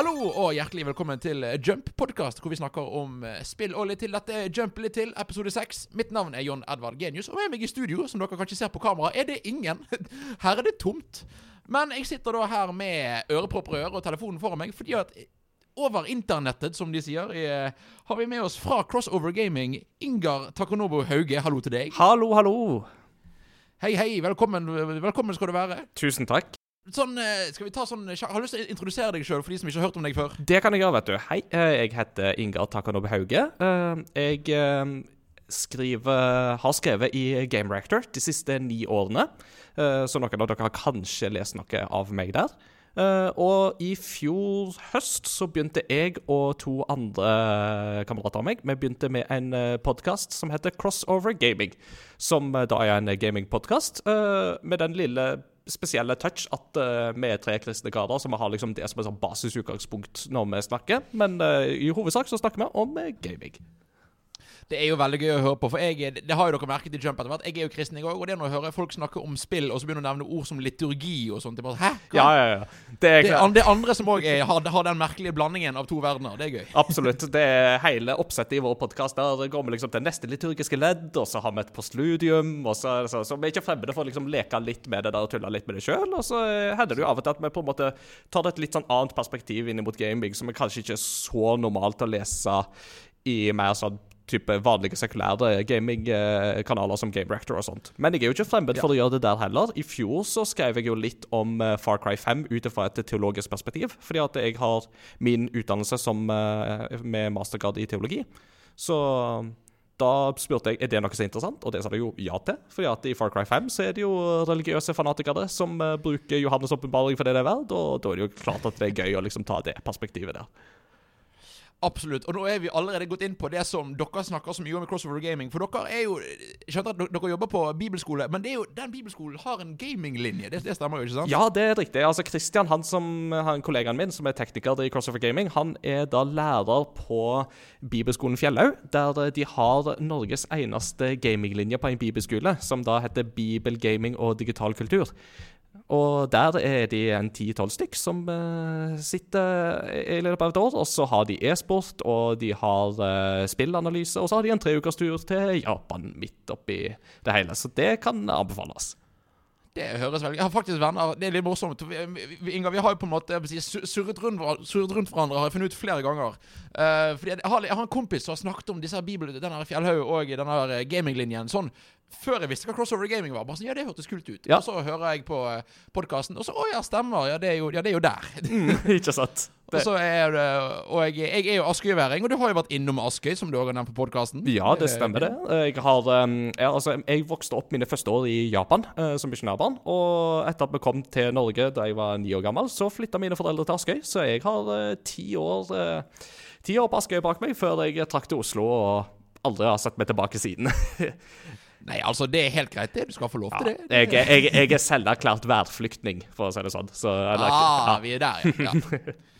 Hallo og hjertelig velkommen til Jump-podkast, hvor vi snakker om eh, spill og litt til. Dette er Jump litt til, episode 6. Mitt navn er John Edvard Genius, og med meg i studio, som dere kanskje ser på kamera, er det ingen. Her er det tomt. Men jeg sitter da her med ørepropper i øret og telefonen foran meg, fordi at over internettet, som de sier, er, har vi med oss fra Crossover Gaming Ingar Takonobo Hauge. Hallo til deg. Hallo, hallo. Hei, hei. Velkommen, velkommen skal du være. Tusen takk. Sånn, eh, skal vi ta sånn Har du lyst til å introdusere deg sjøl for de som ikke har hørt om deg før? Det kan jeg gjøre, vet du. Hei, eh, jeg heter Ingar Takanobu Hauge. Eh, Jeg skriver, har skrevet i Game Reactor de siste ni årene, så noen av dere har kanskje lest noe av meg der. Og i fjor høst så begynte jeg og to andre kamerater av meg Vi begynte med en podkast som heter Crossover Gaming. Som da er en gamingpodkast med den lille spesielle touch at uh, vi er tre kristne karer, så vi har liksom det som et basisutgangspunkt når vi snakker. Men uh, i hovedsak så snakker vi om uh, gaming. Det er jo veldig gøy å høre på, for jeg, det har jo dere merket i Jump etter hvert. Jeg er jo kristen, jeg òg, og det er når jeg hører folk snakke om spill, og så begynner å nevne ord som liturgi og sånt. Bare, Hæ? Ja, ja, ja. Det er, det, det andre som òg har, har, den merkelige blandingen av to verdener. Det er gøy. Absolutt. Det er hele oppsettet i vår podkast. Der går vi liksom til neste liturgiske ledd, og så har vi et postludium, og så, så, så vi er ikke fremmede for å liksom leke litt med det der og tulle litt med det sjøl. Og så hender det jo av og til at vi på en måte tar det et litt sånn annet perspektiv inn mot gaming, som er kanskje ikke så normalt å lese i mer sånn type vanlige sekulære gamingkanaler som Game Rector og sånt. Men jeg er jo ikke fremmed for å gjøre det der heller. I fjor så skrev jeg jo litt om uh, Far Cry 5 ut fra et teologisk perspektiv. Fordi at jeg har min utdannelse som, uh, med mastergrad i teologi. Så da spurte jeg er det noe så interessant, og det sa de jo ja til. fordi at i Far Cry 5 så er det jo religiøse fanatikere som uh, bruker Johannes' åpenbaring for det det er verdt, og da er det jo klart at det er gøy å liksom ta det perspektivet der. Absolutt. Og nå er vi allerede gått inn på det som dere snakker så mye om i Crossover Gaming. For dere er jo skjønner at dere jobber på bibelskole, men jo, den bibelskolen har en gaminglinje. Det, det stemmer jo, ikke sant? Ja, det er riktig. Altså Christian, han som han kollegaen min, som er tekniker i Crossover Gaming, han er da lærer på bibelskolen Fjellhaug, der de har Norges eneste gaminglinje på en bibelskole, som da heter Bibel, gaming og digital kultur. Og der er de en ti-tolv stykk som uh, sitter i løpet av et år. Og så har de e-sport, og de har uh, spillanalyse, og så har de en treukerstur til Japan midt oppi det hele. Så det kan anbefales. Det høres veldig Jeg har faktisk venner Det er litt morsomt. Inga, vi har jo på en måte surret rundt, surret rundt hverandre, har jeg funnet ut flere ganger. Uh, fordi jeg har, jeg har, en kompis som har snakket om disse bibel, denne Fjellhaug og denne gaminglinjen sånn før jeg visste hva crossover gaming var. Bare sånn, ja, det hørtes kult ut. Ja. Og så hører jeg på eh, podkasten, og så Å ja, stemmer. Ja, det er jo, ja, det er jo der. mm, ikke sant. Det. Og så er det Og jeg, jeg er jo askøyværing, og du har jo vært innom Askøy, som du òg har nevnt på podkasten. Ja, det stemmer det. Jeg har jeg, altså, jeg vokste opp mine første år i Japan uh, som misjonærbarn. Og etter at vi kom til Norge da jeg var ni år gammel, så flytta mine foreldre til Askøy. Så jeg har ti år Ti år på Askøy bak meg før jeg trakk til Oslo og aldri har sett meg tilbake siden. Nei, altså, det er helt greit, det. Du skal få lov til ja, det. Jeg, jeg, jeg er selverklært værflyktning, for å si det sånn. Så, eller, ah, vi er der, ja. ja.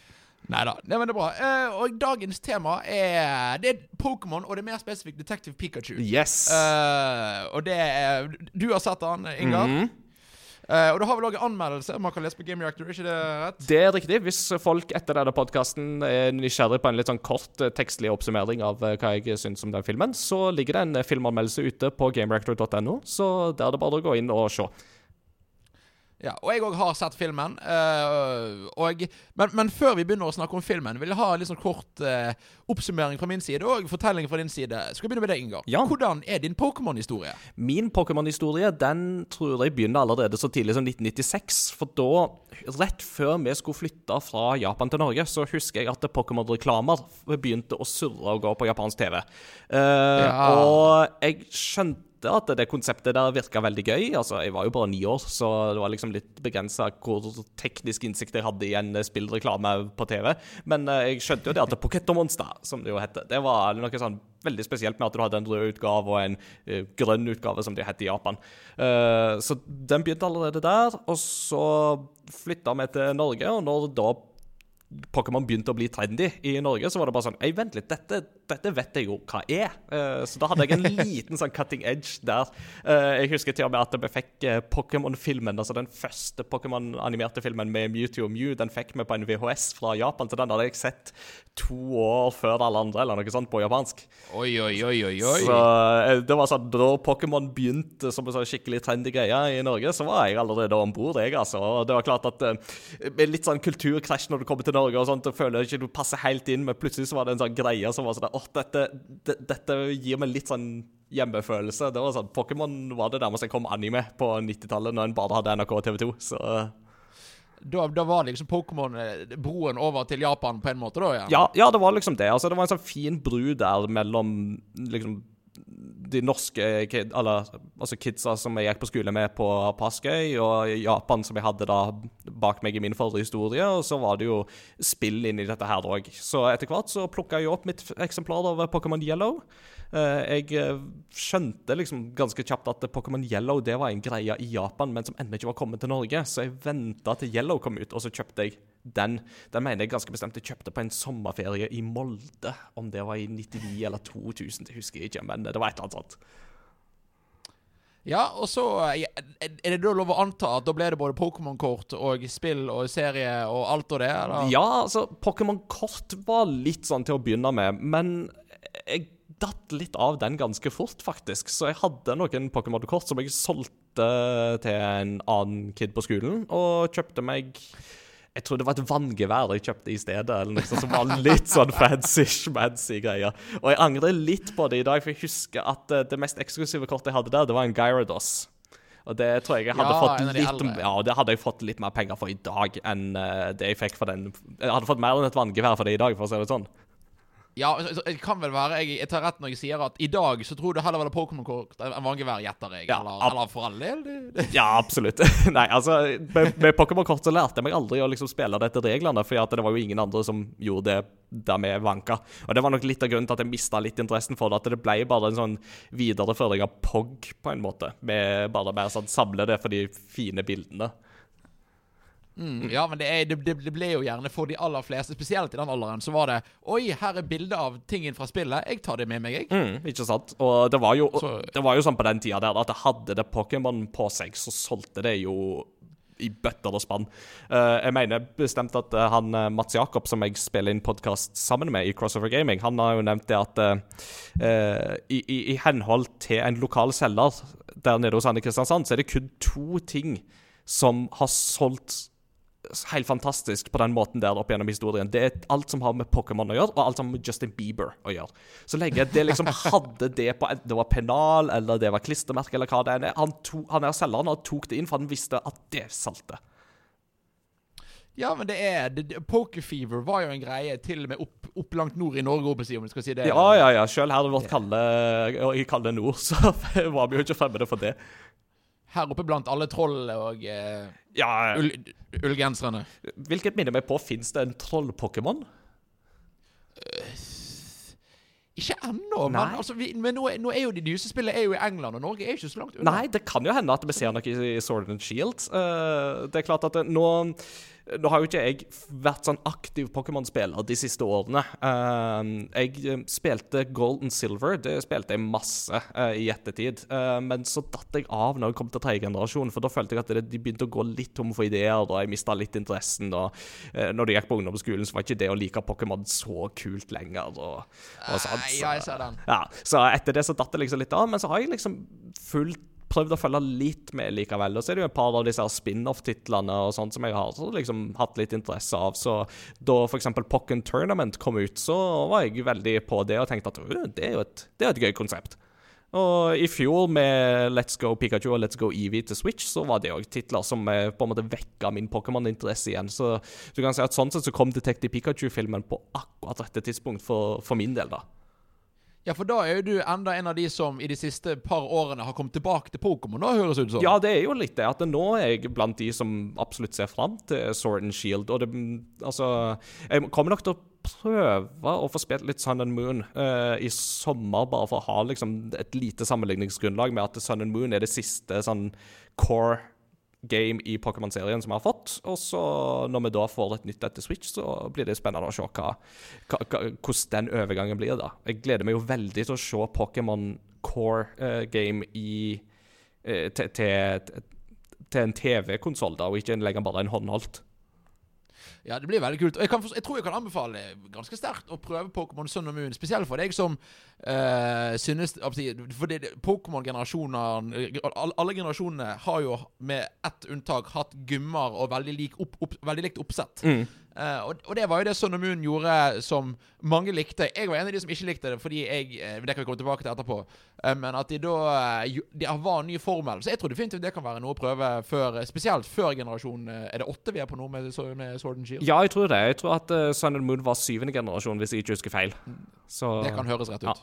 Nei da. men det er bra. Uh, og dagens tema er Det er Pokémon, og det er mer spesifikt Detective Pikachu. Yes. Uh, og det er Du har sett han, Ingar. Mm -hmm. Uh, og du har vel òg en anmeldelse man kan lese på Game Reactor, ikke det rett? Det er riktig. Hvis folk etter denne podkasten er nysgjerrig på en litt sånn kort uh, tekstlig oppsummering av uh, hva jeg syns om den filmen, så ligger det en filmanmeldelse ute på gamereactor.no, så der er det bare å gå inn og se. Ja, og jeg òg har sett filmen. Uh, og, men, men, før vi begynner å snakke om filmen, vil jeg ha en sånn kort uh, oppsummering fra min side og fortelling fra din side. Skal vi begynne med deg, Ingar? Ja. Hvordan er din Pokémon-historie? Min Pokémon-historie den tror jeg begynner allerede så tidlig som 1996. For da, rett før vi skulle flytte fra Japan til Norge, så husker jeg at Pokémon-reklamer begynte å surre og gå på japansk TV. Uh, eh, ja. Og jeg skjønte at det konseptet der virka veldig gøy. Altså, Jeg var jo bare ni år, så det var liksom litt begrensa hvor teknisk innsikt jeg hadde i en spillreklame på TV. Men uh, jeg skjønte jo det at Pocket som det jo heter, det var noe sånn veldig spesielt med at du hadde en rød utgave og en uh, grønn utgave, som det heter i Japan. Uh, så den begynte allerede der. Og så flytta vi til Norge, og når da Pokémon begynte å bli trendy i Norge, så var det bare sånn Ei, vent litt, dette, dette vet jeg jo hva er. Eh, så da hadde jeg en liten sånn cutting edge der. Eh, jeg husker til og med at vi fikk eh, Pokémon-filmen, altså den første Pokémon-animerte filmen med Mewtwo og Mew, den fikk vi på en VHS fra Japan. Så den hadde jeg sett to år før alle andre, eller noe sånt, på japansk. Oi, oi, oi, oi, oi. Så det var sånn, Da Pokémon begynte som en sånn skikkelig trendy greie i Norge, så var jeg allerede om bord, jeg, altså. Og det var klart at med litt sånn kulturkrasj når du kommer til Norge og sånt, og føler ikke du passer helt inn, men plutselig så var det en sånn greie som var sånn åh, dette, det, dette gir meg litt sånn hjemmefølelse. Det var sånn, Pokémon var det nærmeste jeg kom anime på 90-tallet, når en bare hadde NRK og TV2. så... Da, da, var liksom Pokémon eh, broen over til Japan på en måte, da? Ja. ja, ja det var liksom det. Altså, det var en sånn fin bru der mellom liksom de norske kid, eller, altså kidsa som jeg gikk på skole med på Paskøy, og Japan, som jeg hadde da bak meg i min forrige historie. Og så var det jo spill inni dette her òg. Så etter hvert så plukka jeg opp mitt eksemplar av Pokémon Yellow. Eh, jeg eh, skjønte liksom ganske kjapt at Pokémon Yellow det var en greie i Japan, men som ennå ikke var kommet til Norge. Så jeg venta til Yellow kom ut, og så kjøpte jeg den. Den mener jeg ganske bestemt jeg kjøpte på en sommerferie i Molde. Om det var i 99 eller 2000, det husker jeg ikke, men det var et eller annet sånt. Ja, og så Er det da lov å anta at da ble det både Pokémon-kort og spill og serie og alt og det? eller? Ja, altså Pokémon-kort var litt sånn til å begynne med, men jeg datt litt av den ganske fort, faktisk. Så jeg hadde noen Pokémon-kort som jeg solgte til en annen kid på skolen, og kjøpte meg jeg tror det var et vanngevær jeg kjøpte i stedet, eller noe som var litt sånn fancy-schmancy greier. Og jeg angrer litt på det i dag, for jeg husker at eh, det mest eksklusive kortet jeg hadde der, det var en Gyarados. Og det tror jeg jeg hadde Ja, fått litt. Ja, det hadde jeg fått litt mer penger for i dag enn eh, det jeg fikk for den Jeg hadde fått mer enn et vanngevær for det i dag, for å si det sånn. Ja, det kan vel være jeg, jeg tar rett når jeg sier at i dag så tror du heller var det Pokémon-kort enn vanngevær, gjetter jeg. Ja, eller, eller for all del. det- det- Ja, absolutt. Nei, altså, med, med Pokémon-kort så lærte jeg meg aldri å liksom spille det etter reglene, for det var jo ingen andre som gjorde det der vi vanka. Og det var nok litt av grunnen til at jeg mista litt interessen for det, at det ble bare en sånn videreføring av POG, på en måte. Med bare mer sånn samle det for de fine bildene. Mm, ja, men det, er, det, det, ble jo gjerne for de aller fleste, spesielt i den alderen, så var det Oi, her er bilde av tingen fra spillet. Jeg tar det med meg, jeg. Mm, ikke sant? Og det var, jo, Så- det var jo sånn på den tida der at det hadde det Pokémon på seg, så solgte det jo i bøtter og spann. Uh, jeg mener bestemt at uh, han eh, Mats Jakob, som jeg spiller inn podkast sammen med i Crossover Gaming, han har jo nevnt det at eh, i, i, i henhold til en lokal selger der nede hos han i Kristiansand, så er det kun to ting som har solgt helt fantastisk på den måten der opp gjennom historien. Det er alt som har med Pokémon å gjøre, og alt som har med Justin Bieber å gjøre. Så lenge det liksom hadde det på enten det var pennal eller det var klistremerke eller hva det er Han, to, han er selgeren og tok det inn, for han visste at det salte. Ja, men det er Pokerfever var jo en greie til og med opp, opp langt nord i Norge, om jeg skal si det. Ja, ja, ja. Selv her i vårt kalde, i kalde nord, så var vi jo ikke fremmede for det. Her oppe blant alle troll og eh, Ja, ull, ullgenserne. Hvilket minner meg på, fins det en troll-Pokémon? Ikke ennå, men, altså, vi, men nå, nå er jo de nyeste spillene er jo i England, og Norge er jo ikke så langt unna. Nei, det kan jo hende at vi ser noe i Sword and Shield. Uh, det er klart at det, nå Nå har jo ikke jeg vært sånn aktiv Pokémon-spiller de siste årene. Eh, jeg eh, spilte Gold and Silver, det spilte jeg masse eh, i ettertid. Eh, men så datt jeg av når jeg kom til tredje generasjon, for da følte jeg at de begynte å gå litt tom for ideer, og jeg mista litt interessen. Og eh, når du gikk på ungdomsskolen, så var ikke det å like Pokémon så kult lenger. Og, og sånt, så- ja, jeg så etter det så datt det liksom litt av, men så har jeg liksom fullt prøvd å følge litt med likevel. Og så er det jo et par av disse spin-off-titlene og sånt som jeg har så liksom hatt litt interesse av. Så da f.eks. Pokken Tournament kom ut, så var jeg veldig på det og tenkte at «Øh, det er jo et, det er et gøy konsept. Og i fjor med Let's Go Pikachu og Let's Go Eevee til Switch, så var det òg titler som eh, på en måte vekka min Pokémon-interesse igjen. Så du kan si at sånn sett så kom Detective Pikachu-filmen på akkurat rette tidspunkt for, for min del, da. Ja, for da er jo du enda en av de som i de siste par årene har kommet tilbake til Pokémon, da, høres ut som. Ja, det er jo litt det. At nå er jeg blant de som absolutt ser fram til Sword and Shield. Og det Altså Jeg kommer nok til å prøve å få spilt litt Sun and Moon uh, i sommer, bare for å ha liksom et lite sammenligningsgrunnlag med at Sun and Moon er det siste sånn core game i Pokémon-serien som vi har fått. Og så når vi da får et nytt etter Switch, så blir det spennende å se hva, hva, hvordan den overgangen blir. da. Jeg gleder meg jo veldig til å se Pokémon Core-game i uh, til, til, til en TV-konsoll, da, og ikke lenger bare en håndholdt. Ja, det blir veldig kult. Og jeg, kan, jeg tror jeg kan anbefale ganske sterkt å prøve Pokémon Sun og Moon. Spesielt for deg som eh, synes fordi Pokémon-generasjoner Alle generasjonene har jo med ett unntak hatt gymmer og veldig, lik opp, opp, veldig likt oppsett. Eh, og, og det var jo det Sun og Moon gjorde som mange likte. Jeg var en av de som ikke likte det, fordi jeg eh, Det kan vi komme tilbake til etterpå. Uh, men at de da Det var en ny formel. Så jeg tror definitivt det kan være noe å prøve før Spesielt før generasjon Er det åtte vi er på nå med, med Sword and Shield? Ja, jeg tror det. Jeg tror at uh, Sun and Moon var syvende generasjon, hvis jeg ikke husker feil. Så Det kan høres rett ut.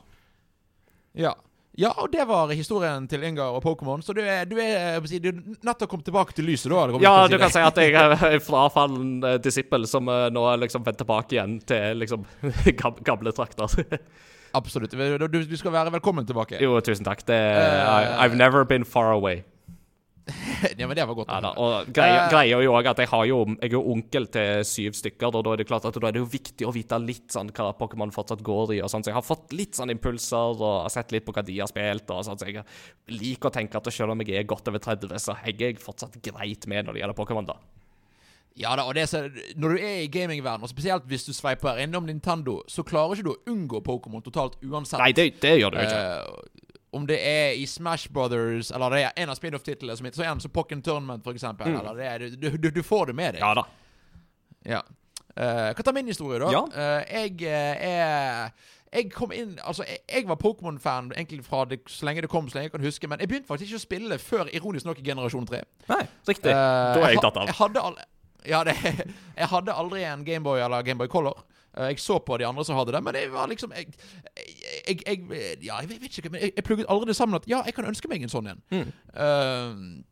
Ja. Ja, og det var historien til Ingar og Pokémon. Så du er, du er si, du er nettopp kommet tilbake til lyset, da? Ja, du kan si at jeg er en frafallen uh, disippel som eh, nå liksom vendt tilbake igjen til liksom gamle trakter. Absolutt. Du, du skal være velkommen tilbake. jo, tusen takk. Det, uh, I, I've never been far away. Ja, men det var godt. Ja, da. Og greia, Eh. greia er jo også at jeg, har jo, jeg er jo onkel til syv stykker, og da er det klart at da er det jo viktig å vite litt sånn hva Pokémon fortsatt går i. og sånn, Så jeg har fått litt sånn impulser og sett litt på hva de har spilt. og sånn, så Jeg liker å tenke at selv om jeg er godt over 30, så henger jeg fortsatt greit med når det gjelder Pokémon. da. Ja da, og det er så, Når du er i gamingverdenen, og spesielt hvis du sveiper innom Nintendo, så klarer ikke du å unngå Pokémon totalt uansett. Nei, det, det gjør du ikke. Eh, om det er i Smash Brothers, eller det er en av spin-off-titlene som heter så er en som Pokken Tournament. Eller det er, du, du, du får det med deg. Mm. Ja da. Ja. Uh, kan ta min historie, da. Ja. Uh, jeg eh, er jeg kom inn Altså, jeg, jeg var Pokémon-fan egentlig fra det, så lenge det kom, så lenge jeg kan huske. Men jeg begynte faktisk ikke å spille før ironisk nok i generasjon 3. Nei, riktig. Eh, da er jeg tatt av. Jeg hadde, al ja, det, jeg hadde aldri en Gameboy eller Gameboy Color. Eh, jeg så på de andre som hadde det, men jeg var liksom Jeg, jeg, jeg Ja, jeg vet ikke, men jeg, plugget allerede sammen at ja, jeg kan ønske meg en sånn en. Mm. Uh,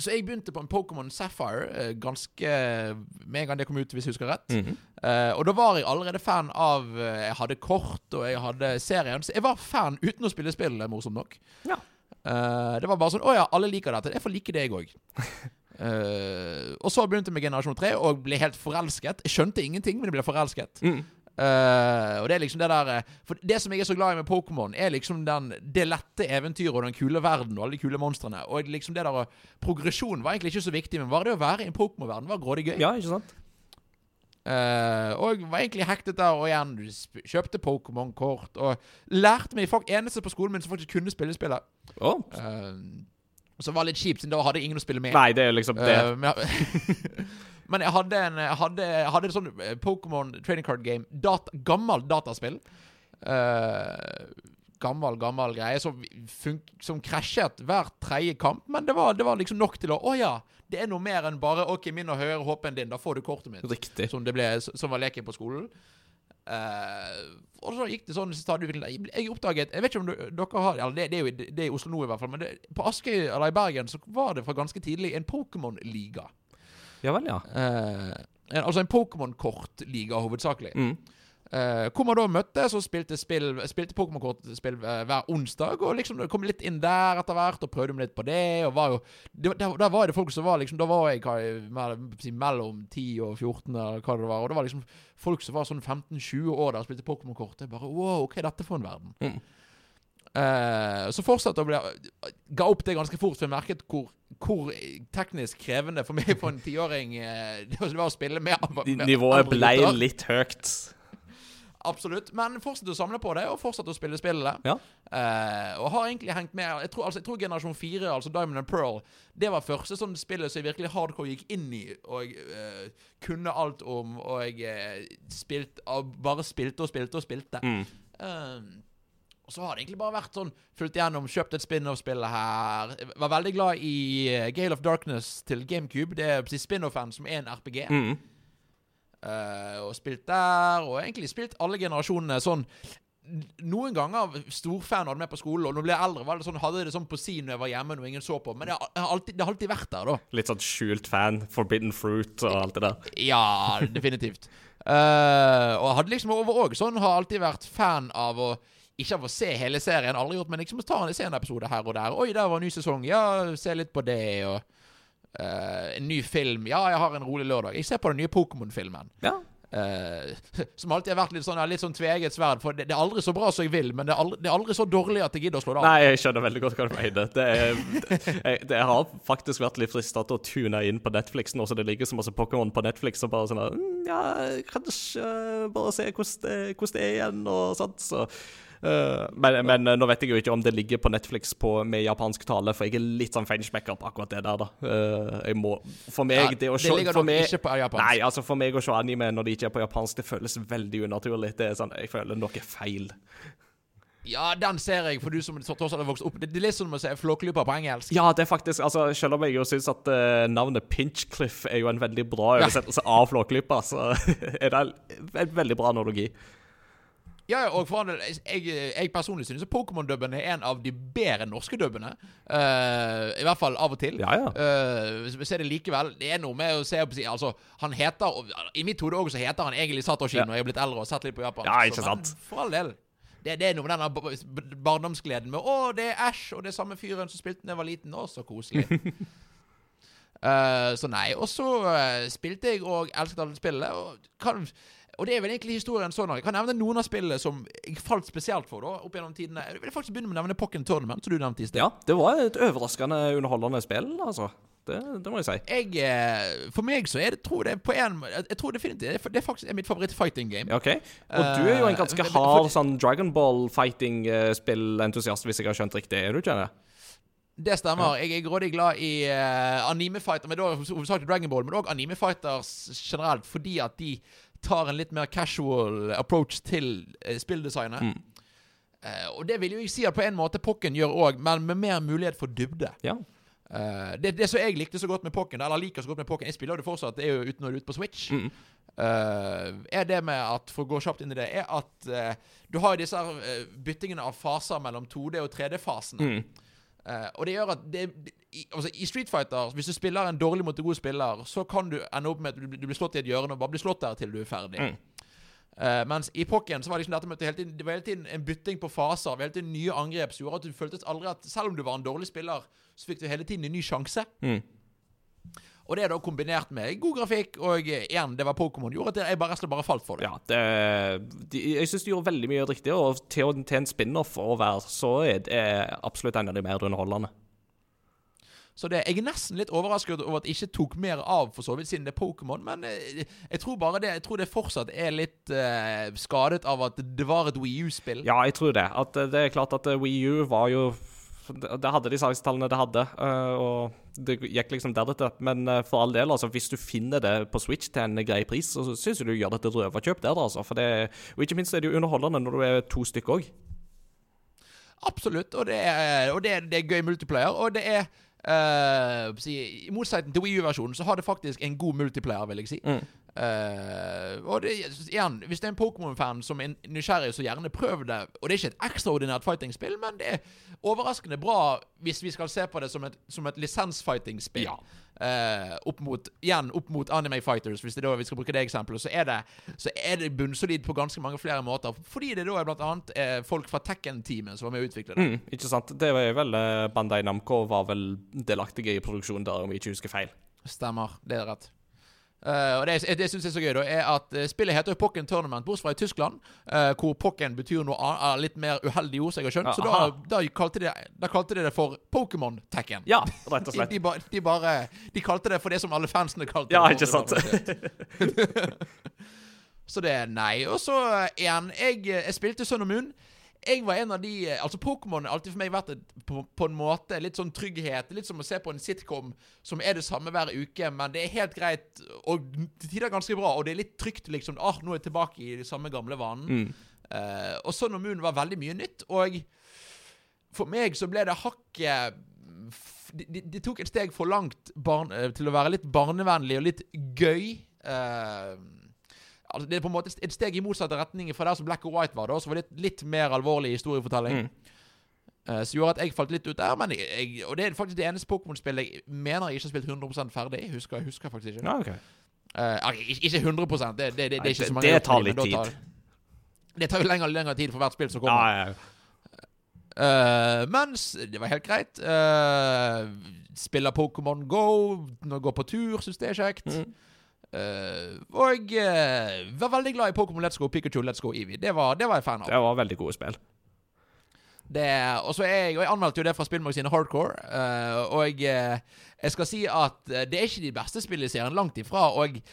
så jeg begynte på en Pokémon Sapphire eh, ganske med en gang det kom ut, hvis jeg husker rett. Mm -hmm. uh, og da var jeg allerede fan av Jeg hadde kort, og jeg hadde serien. Så jeg var fan uten å spille spill, morsomt nok. Ja. Uh, det var bare sånn Å ja, alle liker dette. Jeg får like det, jeg òg. og så begynte jeg med generasjon 3 og ble helt forelsket. Jeg skjønte ingenting, men jeg ble forelsket. Mm. Uh, og det er liksom det der eh, For det som jeg er så glad i med Pokémon, er liksom den, det lette eventyret og den kule verden og alle de kule monstrene. Og liksom det der Progresjon var egentlig ikke så viktig, men bare det å være i en Pokémon-verden var grådig gøy. Ja, ikke sant? Uh, og var egentlig hektet der, og igjen kjøpte Pokémon-kort. Og lærte meg faktisk eneste på skolen min som faktisk kunne spille spillet. Oh. Eh, som var litt kjipt, siden da hadde jeg ingen å spille med. Nei, det er liksom det. Uh, men, jeg, men jeg hadde en hadde, hadde et sånn Pokémon training card game. Dat, gammelt dataspill. Uh, gammel, gammel greie som, som krasjet hver tredje kamp. Men det var, det var liksom nok til å Å ja, det er noe mer enn bare OK, min og høyere håpen din. Da får du kortet mitt. Riktig. Som, det ble, som var leken på skolen. Eh, og så gikk det sånn stadig. Jeg, oppdaget Jeg vet ikke om dere har eller det, det, er jo, det er i Oslo nå, i hvert fall. Men det, på Askøy eller i Bergen så var det fra ganske tidlig en Pokémon-liga. Ja vel, ja. Eh, en, altså en Pokémon-kortliga, hovedsakelig. Mm. Eh, hvor man da møttes og spilte, spill, spilte Pokémon-kortspill uh, hver onsdag. Og liksom kom litt inn der etter hvert, og prøvde meg litt på det. Og var jo det, der, der var det folk som var liksom Da var jeg hva, mellom 10 og 14, eller hva det var. Og det var liksom folk som var sånn 15-20 år der og spilte Pokémon-kort. Jeg bare Wow, hva er dette for en verden? Mm. Uh, så fortsatte å bli Ga opp det ganske fort, for jeg merket hvor, hvor teknisk krevende for meg for en tiåring eh, det var å spille med, med Nivået ble litt høyt. Absolutt. Men fortsatte å samle på det, og fortsatte å spille spillet. Ja. Uh, og har egentlig hengt med Jeg tror, altså, jeg tror generasjon 4, altså Diamond and Pearl, det var første sånn spillet som jeg virkelig hardcore gikk inn i, og eh, kunne alt om, og eh, spilt, uh, bare spilte og spilte og spilte. Mm. Eh, og så har det egentlig bare vært sånn fulgt igjennom, kjøpt et spin-off-spill her. Jeg var veldig glad i Gale of Darkness til GameCube. Det er spin-off-en som er en RPG. Mm. Eh, og spilt der, og egentlig spilt alle generasjonene sånn noen ganger storfan hadde med på skolen, og når jeg ble eldre, var det sånn, hadde det sånn på si når jeg var hjemme når ingen så på. Men det har, alltid, det har alltid vært der, da. Litt sånn skjult fan. Forbidden fruit og alt det der. Ja, definitivt. uh, og jeg hadde liksom over òg sånn, har alltid vært fan av å ikke av å se hele serien, aldri gjort, men liksom ta en, se en episode her og der. Oi, der var en ny sesong. Ja, se litt på det, og eh, en ny film Ja, jeg har en rolig lørdag. Jeg ser på den nye Pokémon-filmen. Ja. Uh, som alltid har vært litt sånn, litt sånn tveegget sverd. For det, det er aldri så bra som jeg vil, men det er aldri, det er aldri så dårlig at jeg gidder å slå det av. Nei, jeg skjønner veldig godt hva du mener. Det, er, jeg, det har faktisk vært litt frista til å tune inn på Netflix nå som det ligger så masse Pokémon på Netflix, og bare sånn mm, Ja, kanskje bare se hvordan det, hvordan det er igjen, og sånt. Så Uh, men, men, nå vet jeg jo ikke om det ligger på Netflix på, med japansk tale, for jeg er litt sånn feinschmecker på akkurat det der, da. Uh, jeg må For meg, det å det ligger nok meg, ikke på japansk. Nei, altså for meg å se anime når det ikke er på japansk, det føles veldig unaturlig. Det er sånn, Jeg føler noe feil. Ja, den ser jeg, for du som tross alt har vokst opp. Det det er litt som å se Flåklypa på engelsk. Ja, det er faktisk altså, Selv om jeg jo syns at uh, navnet Pinchcliff er jo en veldig bra oversettelse av Flåklypa, så er det en veldig bra analogi. Ja, og for jeg, jeg personlig synes Pokémon-dubben er en av de bedre norske dubbene. Uh, I hvert fall av og til. Ja, ja. Uh, så er det likevel Det er noe med å se opp Altså, han heter I mitt hode også så heter han egentlig Satoshi Ja. når jeg er blitt eldre og sett litt på Japan. Ja, ikke Så, sant. Men for all del. Det, det er noe med denne barndomsgleden med Å, det er Ash, og det er samme fyren som spilte da jeg var liten. Å, så koselig. uh, så nei. Og så spilte jeg og elsket alle spillene. Og, kan, og det er vel egentlig historien sånn. Jeg kan nevne noen av spillene som jeg falt spesielt for da, opp gjennom tidene. Jeg vil faktisk begynne med å nevne Pokken Tournament, som du nevnte i sted. Ja, det var et overraskende underholdende spill, altså. Det, det må jeg si. Jeg, eh, for meg så er det tror det på en Jeg tror definitivt det er, det faktisk mitt favoritt-fighting game. OK. Og du er jo en ganske Eh, hard sånn Dragon Ball fighting-spillentusiast, hvis jeg har skjønt riktig. Er du ikke det? Det stemmer. Jeg er grådig glad i uh, anime-fighter, men da hovedsakelig Dragon Ball, men òg anime-fighters generelt, fordi at de tar en litt mer casual approach til uh, spilldesignet. Mm. Eh, og det vil jo jeg si at på en måte Pokken gjør òg, men med mer mulighet for dybde. Ja. Uh, det, det som jeg likte så godt med Pokken, eller liker så godt med Pokken Jeg spiller jo det fortsatt, det er jo uten å være ute på Switch. Mm. Uh, er det med at For å gå kjapt inn i det, er at eh, du har disse eh, byttingene av faser mellom 2D- og 3D-fasene. Mm. Eh, og det gjør at det, i, altså, I Street Fighter, hvis du spiller en dårlig mot en god spiller, så kan du ende opp med at du, du blir slått i et hjørne og bare blir slått der til du er ferdig. Mm. Uh, mens i Pokken så var det liksom dette med at det var hele tiden en bytting på faser. Det var hele tiden nye angrep som gjorde at du føltes aldri at selv om du var en dårlig spiller, så fikk du hele tiden en ny sjanse. Mm. Og det er da kombinert med god grafikk og eh, igjen, det var Pokémon, gjorde at jeg bare, bare falt for det. Ja, det, de, jeg syns de gjorde veldig mye riktig, og til, til en spin-off å være, så er det absolutt en av de mer underholdende. Så det, jeg er nesten litt overrasket over at det ikke tok mer av, for så vidt, siden det er Pokémon. Men jeg, jeg tror bare det Jeg tror det fortsatt er litt uh, skadet av at det var et Wii U-spill. Ja, jeg tror det. At eh, det er klart at eh, Wii U var jo Det hadde de salgstallene det hadde, eh, og det gikk liksom deretter. Men eh, for all del, altså, hvis du finner det på Switch til en grei pris, så syns jeg du gjør det til røverkjøp der, altså. For det, og ikke minst er det jo underholdende når du er to stykker òg. Absolutt. Og det er, og det er, det er gøy multiplayer. Og det er Uh, si, I motsetning til Wii U-versjonen så har det faktisk en god multiplayer, vil jeg si. Mm. Eh, og det, igjen, hvis det er en Pokémon-fan som er nysgjerrig, så gjerne prøv det. Og det er ikke et ekstraordinært fighting-spill, men det er overraskende bra hvis vi skal se på det som et, som et lisens-fighting-spill. Ja. Uh, opp mot, igjen opp mot Anime Fighters, hvis det da vi skal bruke det eksempelet, så er det, så er det bunnsolid på ganske mange flere måter. Fordi det da er blant annet eh, folk fra Tekken-teamet som var med å utvikle det. Mm, ikke sant. Det var vel eh, Bandai Namco var vel delaktige i produksjonen der, om vi ikke husker feil. Stemmer. Det er rett. Eh, og Det, det syns jeg er så gøy, da, er at eh, spillet heter jo Pokken Tournament, bortsett fra i Tyskland, uh, hvor Pokken betyr noe annet, litt mer uheldig ord, som jeg har skjønt. Ja, så da, da, kalte de, da kalte de det for Pokémon Tekken. Ja, rett og De, slett. de, ba, de bare De kalte det for det som alle fansene kalte Ja, det. ikke sant. så det er nei. Og så igjen, jeg, jeg spilte Sun og Moon. Jeg var en av de eh, Altså Pokémon har alltid for meg vært et, på, på en måte litt sånn trygghet. Litt som å se på en sitcom som er det samme hver uke, men det er helt greit og til tider ganske bra. Og det er litt trygt, liksom. Ah, nå er jeg tilbake i de samme gamle vanen. Mm. Uh, og Sun og Moon var veldig mye nytt, og for meg så ble det hakket f- de, de, tok et steg for langt barn, eh, til å være litt barnevennlig og litt gøy. Eh, altså det er på en måte et steg i motsatt retning fra der som Black og White var, da, som var litt, litt mer alvorlig historiefortelling. Mm. Uh, som gjorde at jeg falt litt ut der. Men jeg, jeg, og det er faktisk det eneste Pokémon-spillet jeg mener jeg ikke har spilt 100 ferdig. Husker, husker jeg faktisk ikke. Ja, ok. uh, ikke- ikke 100 det, det, det, det, Nei, ikke så det- tar litt tid. tar- Det tar jo lengre og lengre tid for hvert spill som kommer. Ja, ja, ja. Uh, mens det var helt greit. Uh, spiller Pokémon Go, jeg går på tur, syns det er kjekt. Mm. Uh, og uh, var veldig glad i Pokémon Let's Go, Pikachu Let's Go Eevee. Det var, det var jeg fan av. Det var veldig gode spill. Det, og så er jeg, og jeg anmeldte jo det fra spillmagasinet Hardcore. Uh, og jeg, jeg skal si at det er ikke de beste spillene i serien, langt ifra. Og jeg,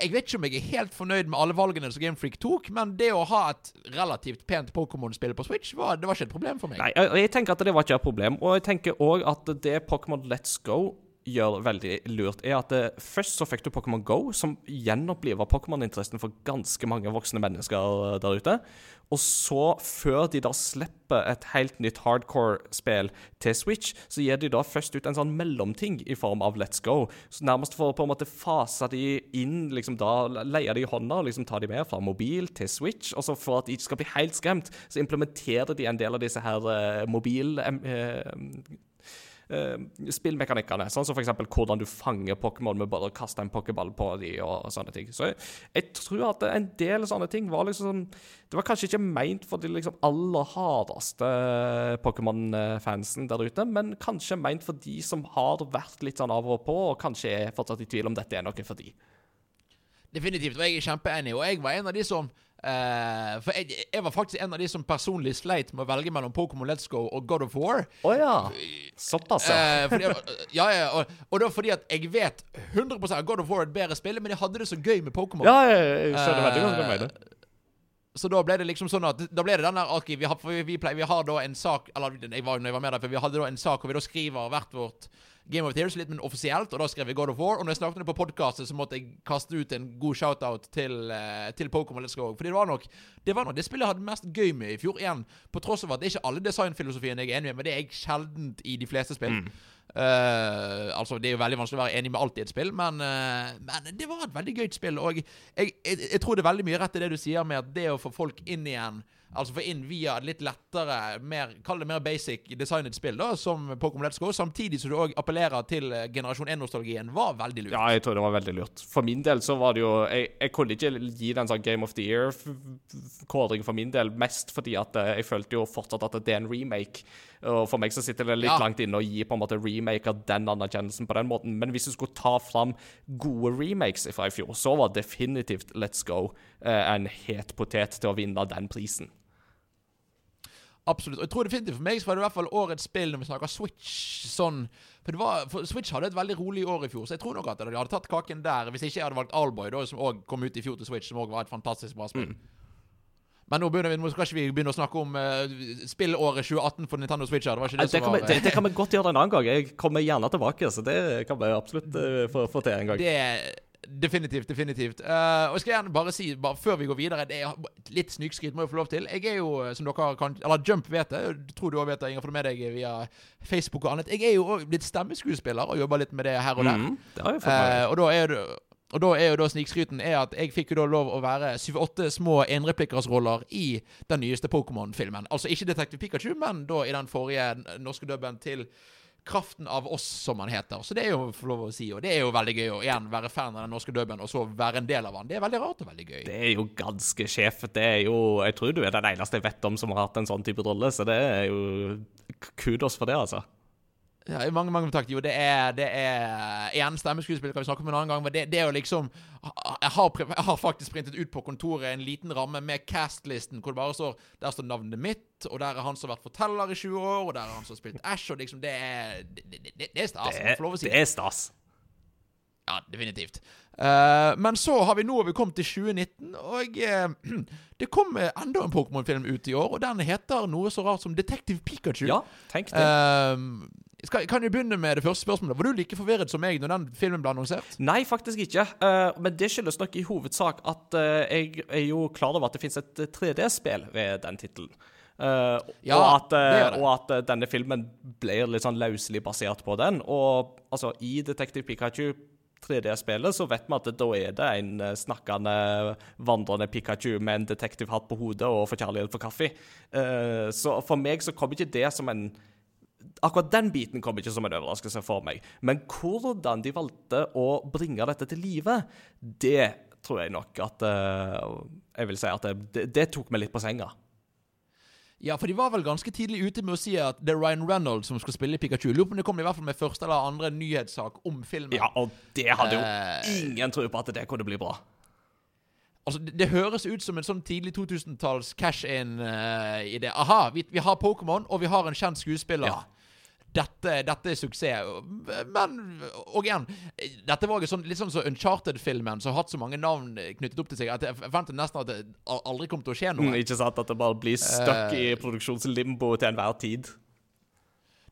jeg vet ikke om jeg er helt fornøyd med alle valgene som Gamefreak tok, men det å ha et relativt pent Pokémon-spill på Switch, var, det var ikke et problem for meg. Nei, jeg, jeg tenker at det var ikke et problem. Og jeg tenker òg at det Pokémon Let's Go gjør veldig lurt, er at det, først så fikk du Pokémon Go, som gjenoppliver Pokémon-interessen for ganske mange voksne mennesker der ute. Og så, før de da slipper et helt nytt hardcore-spill til Switch, så gir de da først ut en sånn mellomting i form av Let's Go. Så Nærmest for å på en måte fase de inn, liksom da leie de i hånda og liksom ta de med fra mobil til Switch. Og så for at de ikke skal bli helt skremt, så implementerer de en del av disse her uh, mobil... Uh, spillmekanikkene. Sånn som f.eks. hvordan du fanger Pokémon med bare å kaste en pokéball på de og, sånne ting. Så jeg, jeg, tror at en del sånne ting var liksom Det var kanskje ikke meint for de liksom aller hardeste Pokémon-fansen der ute, men kanskje meint for de som har vært litt sånn av og på, og kanskje er fortsatt i tvil om dette er noe for de. Definitivt, og jeg er kjempeenig. Og jeg var en av de som Uh, for jeg, jeg, var faktisk en av de som personlig sleit med å velge mellom Pokémon Let's Go og God of War. Oh, ja. Såpass, ja. Uh, ja, ja og, og da fordi at jeg vet 100 at God of War er et bedre spill, men jeg hadde det så gøy med Pokémon. Ja, jeg skjønner veldig godt hva du mener. Så da ble det liksom sånn at Da ble det den der okay, vi, har, vi, vi, vi, har da en sak Eller jeg var, når jeg var med der, for vi hadde da en sak hvor vi da skriver hvert vårt Game of Year, litt men offisielt, og da skrev jeg God of War. Og når jeg snakket på podkastet, så måtte jeg kaste ut en god shout-out til, uh, til Pokémon Let's Go. Fordi det var nok det var nok det spillet jeg hadde mest gøy med i fjor. Igjen, på tross av at det er ikke alle designfilosofiene jeg er enig med, men det er jeg sjeldent i de fleste spill. Mm. Uh, altså, Det er jo veldig vanskelig å være enig med alt i et spill, men, uh, men det var et veldig gøyt spill. Og jeg, jeg, jeg, jeg, tror det er veldig mye rett i det du sier med at det å få folk inn igjen Altså få inn via et litt lettere, mer, kall det mer basic designet spill, da, som Pokémon Let's Go, samtidig som du òg appellerer til eh, generasjon 1-nostalgien, var veldig lurt. Ja, jeg tror det var veldig lurt. For min del så var det jo Jeg, jeg kunne ikke gi den sånn Game of the Year-kåring for min del, mest fordi at eh, jeg følte jo fortsatt at det er en remake. Og for meg så sitter det litt ja. langt inne å gi på en måte remake av den anerkjennelsen på den måten. Men hvis du skulle ta fram gode remakes fra i fjor, så var definitivt Let's Go eh, en het potet til å vinne den prisen. Absolutt. Og jeg tror definitivt for meg så var det i hvert fall årets spill når vi snakker Switch. sånn For, var, for Switch hadde et veldig rolig år i fjor, så jeg tror nok at de hadde tatt kaken der. Hvis ikke jeg hadde valgt Allboy, da, som òg kom ut i fjor til Switch, som òg var et fantastisk bra spill. Mm. Men nå, vi, nå skal ikke vi begynne å snakke om uh, spillåret 2018 for Nintendo Switch. Det var ikke det, det som var... Vi, det, det, kan vi godt gjøre en annen gang. Jeg kommer gjerne tilbake. Så det kan vi absolutt uh, få, få, til en gang. Det Definitivt. definitivt. Uh, og jeg skal gjerne bare si, bare før vi går videre det er Litt snikskryt må jeg få lov til. Jeg er jo, eh, som dere kan Eller Jump vet det. Jeg tror du òg vet det, Inger, for det med deg via Facebook og annet. Jeg er jo òg blitt stemmeskuespiller og jobber litt med det her og der. Mm, det har jeg fått med. Uh, og da er det og da er jo da snikskryten er at jeg fikk jo da lov å være 7-8 små enreplikkersroller i den nyeste Pokémon-filmen. Altså ikke Detektiv Pikachu, men da i den forrige norske dubben til Kraften av oss, som han heter. Så det er jo for lov å si, og det er jo veldig gøy å igjen være fan av den norske dubben, og så være en del av han. Det er veldig rart og veldig gøy. Det er jo ganske sjef. Det er jo Jeg tror du er den eneste jeg vet om som har hatt en sånn type rolle, så det er jo kudos for det, altså. Ja, mange mange takk. Jo, det er, det er Igjen, stemmeskuespill kan vi snakke om en annen gang. Men det, det er jo liksom jeg har, jeg har, faktisk printet ut på kontoret en liten ramme med cast-listen, hvor det bare står Der står navnet mitt, og der er han som har vært forteller i 20 år, og der er han som har spilt Ash, og liksom Det er, det, det, det er stas. Det er stas. Ja, definitivt. Uh, men så har vi nå vi kommet til 2019, og uh, det kom enda en Pokémon-film ut i år. Og den heter noe så rart som Detective Pikachu. Ja, tenk det. Uh, skal, kan vi begynne med det første spørsmålet? Var du like forvirret som meg når den filmen ble annonsert? Nei, faktisk ikke. Uh, men det skyldes nok i hovedsak at uh, jeg er jo klar over at det finnes et 3D-spill ved den tittelen. Uh, ja, og, at, uh, og, at, denne filmen blir litt sånn løselig basert på den. Og altså, i Detective Pikachu 3D-spillet så vet vi at da er det en snakkende, vandrende Pikachu med en detektivhatt på hodet og forkjærlighet for kaffe. Uh, så for meg så kommer ikke det som en akkurat den biten kom ikke som en overraskelse for meg. Men hvordan de valgte å bringe dette til live, det tror jeg nok at uh, Jeg vil si at det, det, tok meg litt på senga. Ja, for de var vel ganske tidlig ute med å si at det er Ryan Reynolds som skal spille Pikachu. Lurer på om det kom i hvert fall med første eller andre nyhetssak om filmen. Ja, og det hadde jo uh, ingen tro på at det kunne bli bra. Altså, det, det høres ut som en sånn tidlig 2000-talls cash-in-idé. Aha, vi, vi har Pokémon, og vi har en kjent skuespiller. Ja. Dette, dette er suksess. Men Og igjen, dette var jo sånn, litt sånn som Uncharted-filmen, som har hatt så mange navn knyttet opp til seg, at jeg forventet nesten at det aldri kom til å skje noe. Mm, ikke sant? At det bare blir stuck uh, i produksjonslimbo til enhver tid.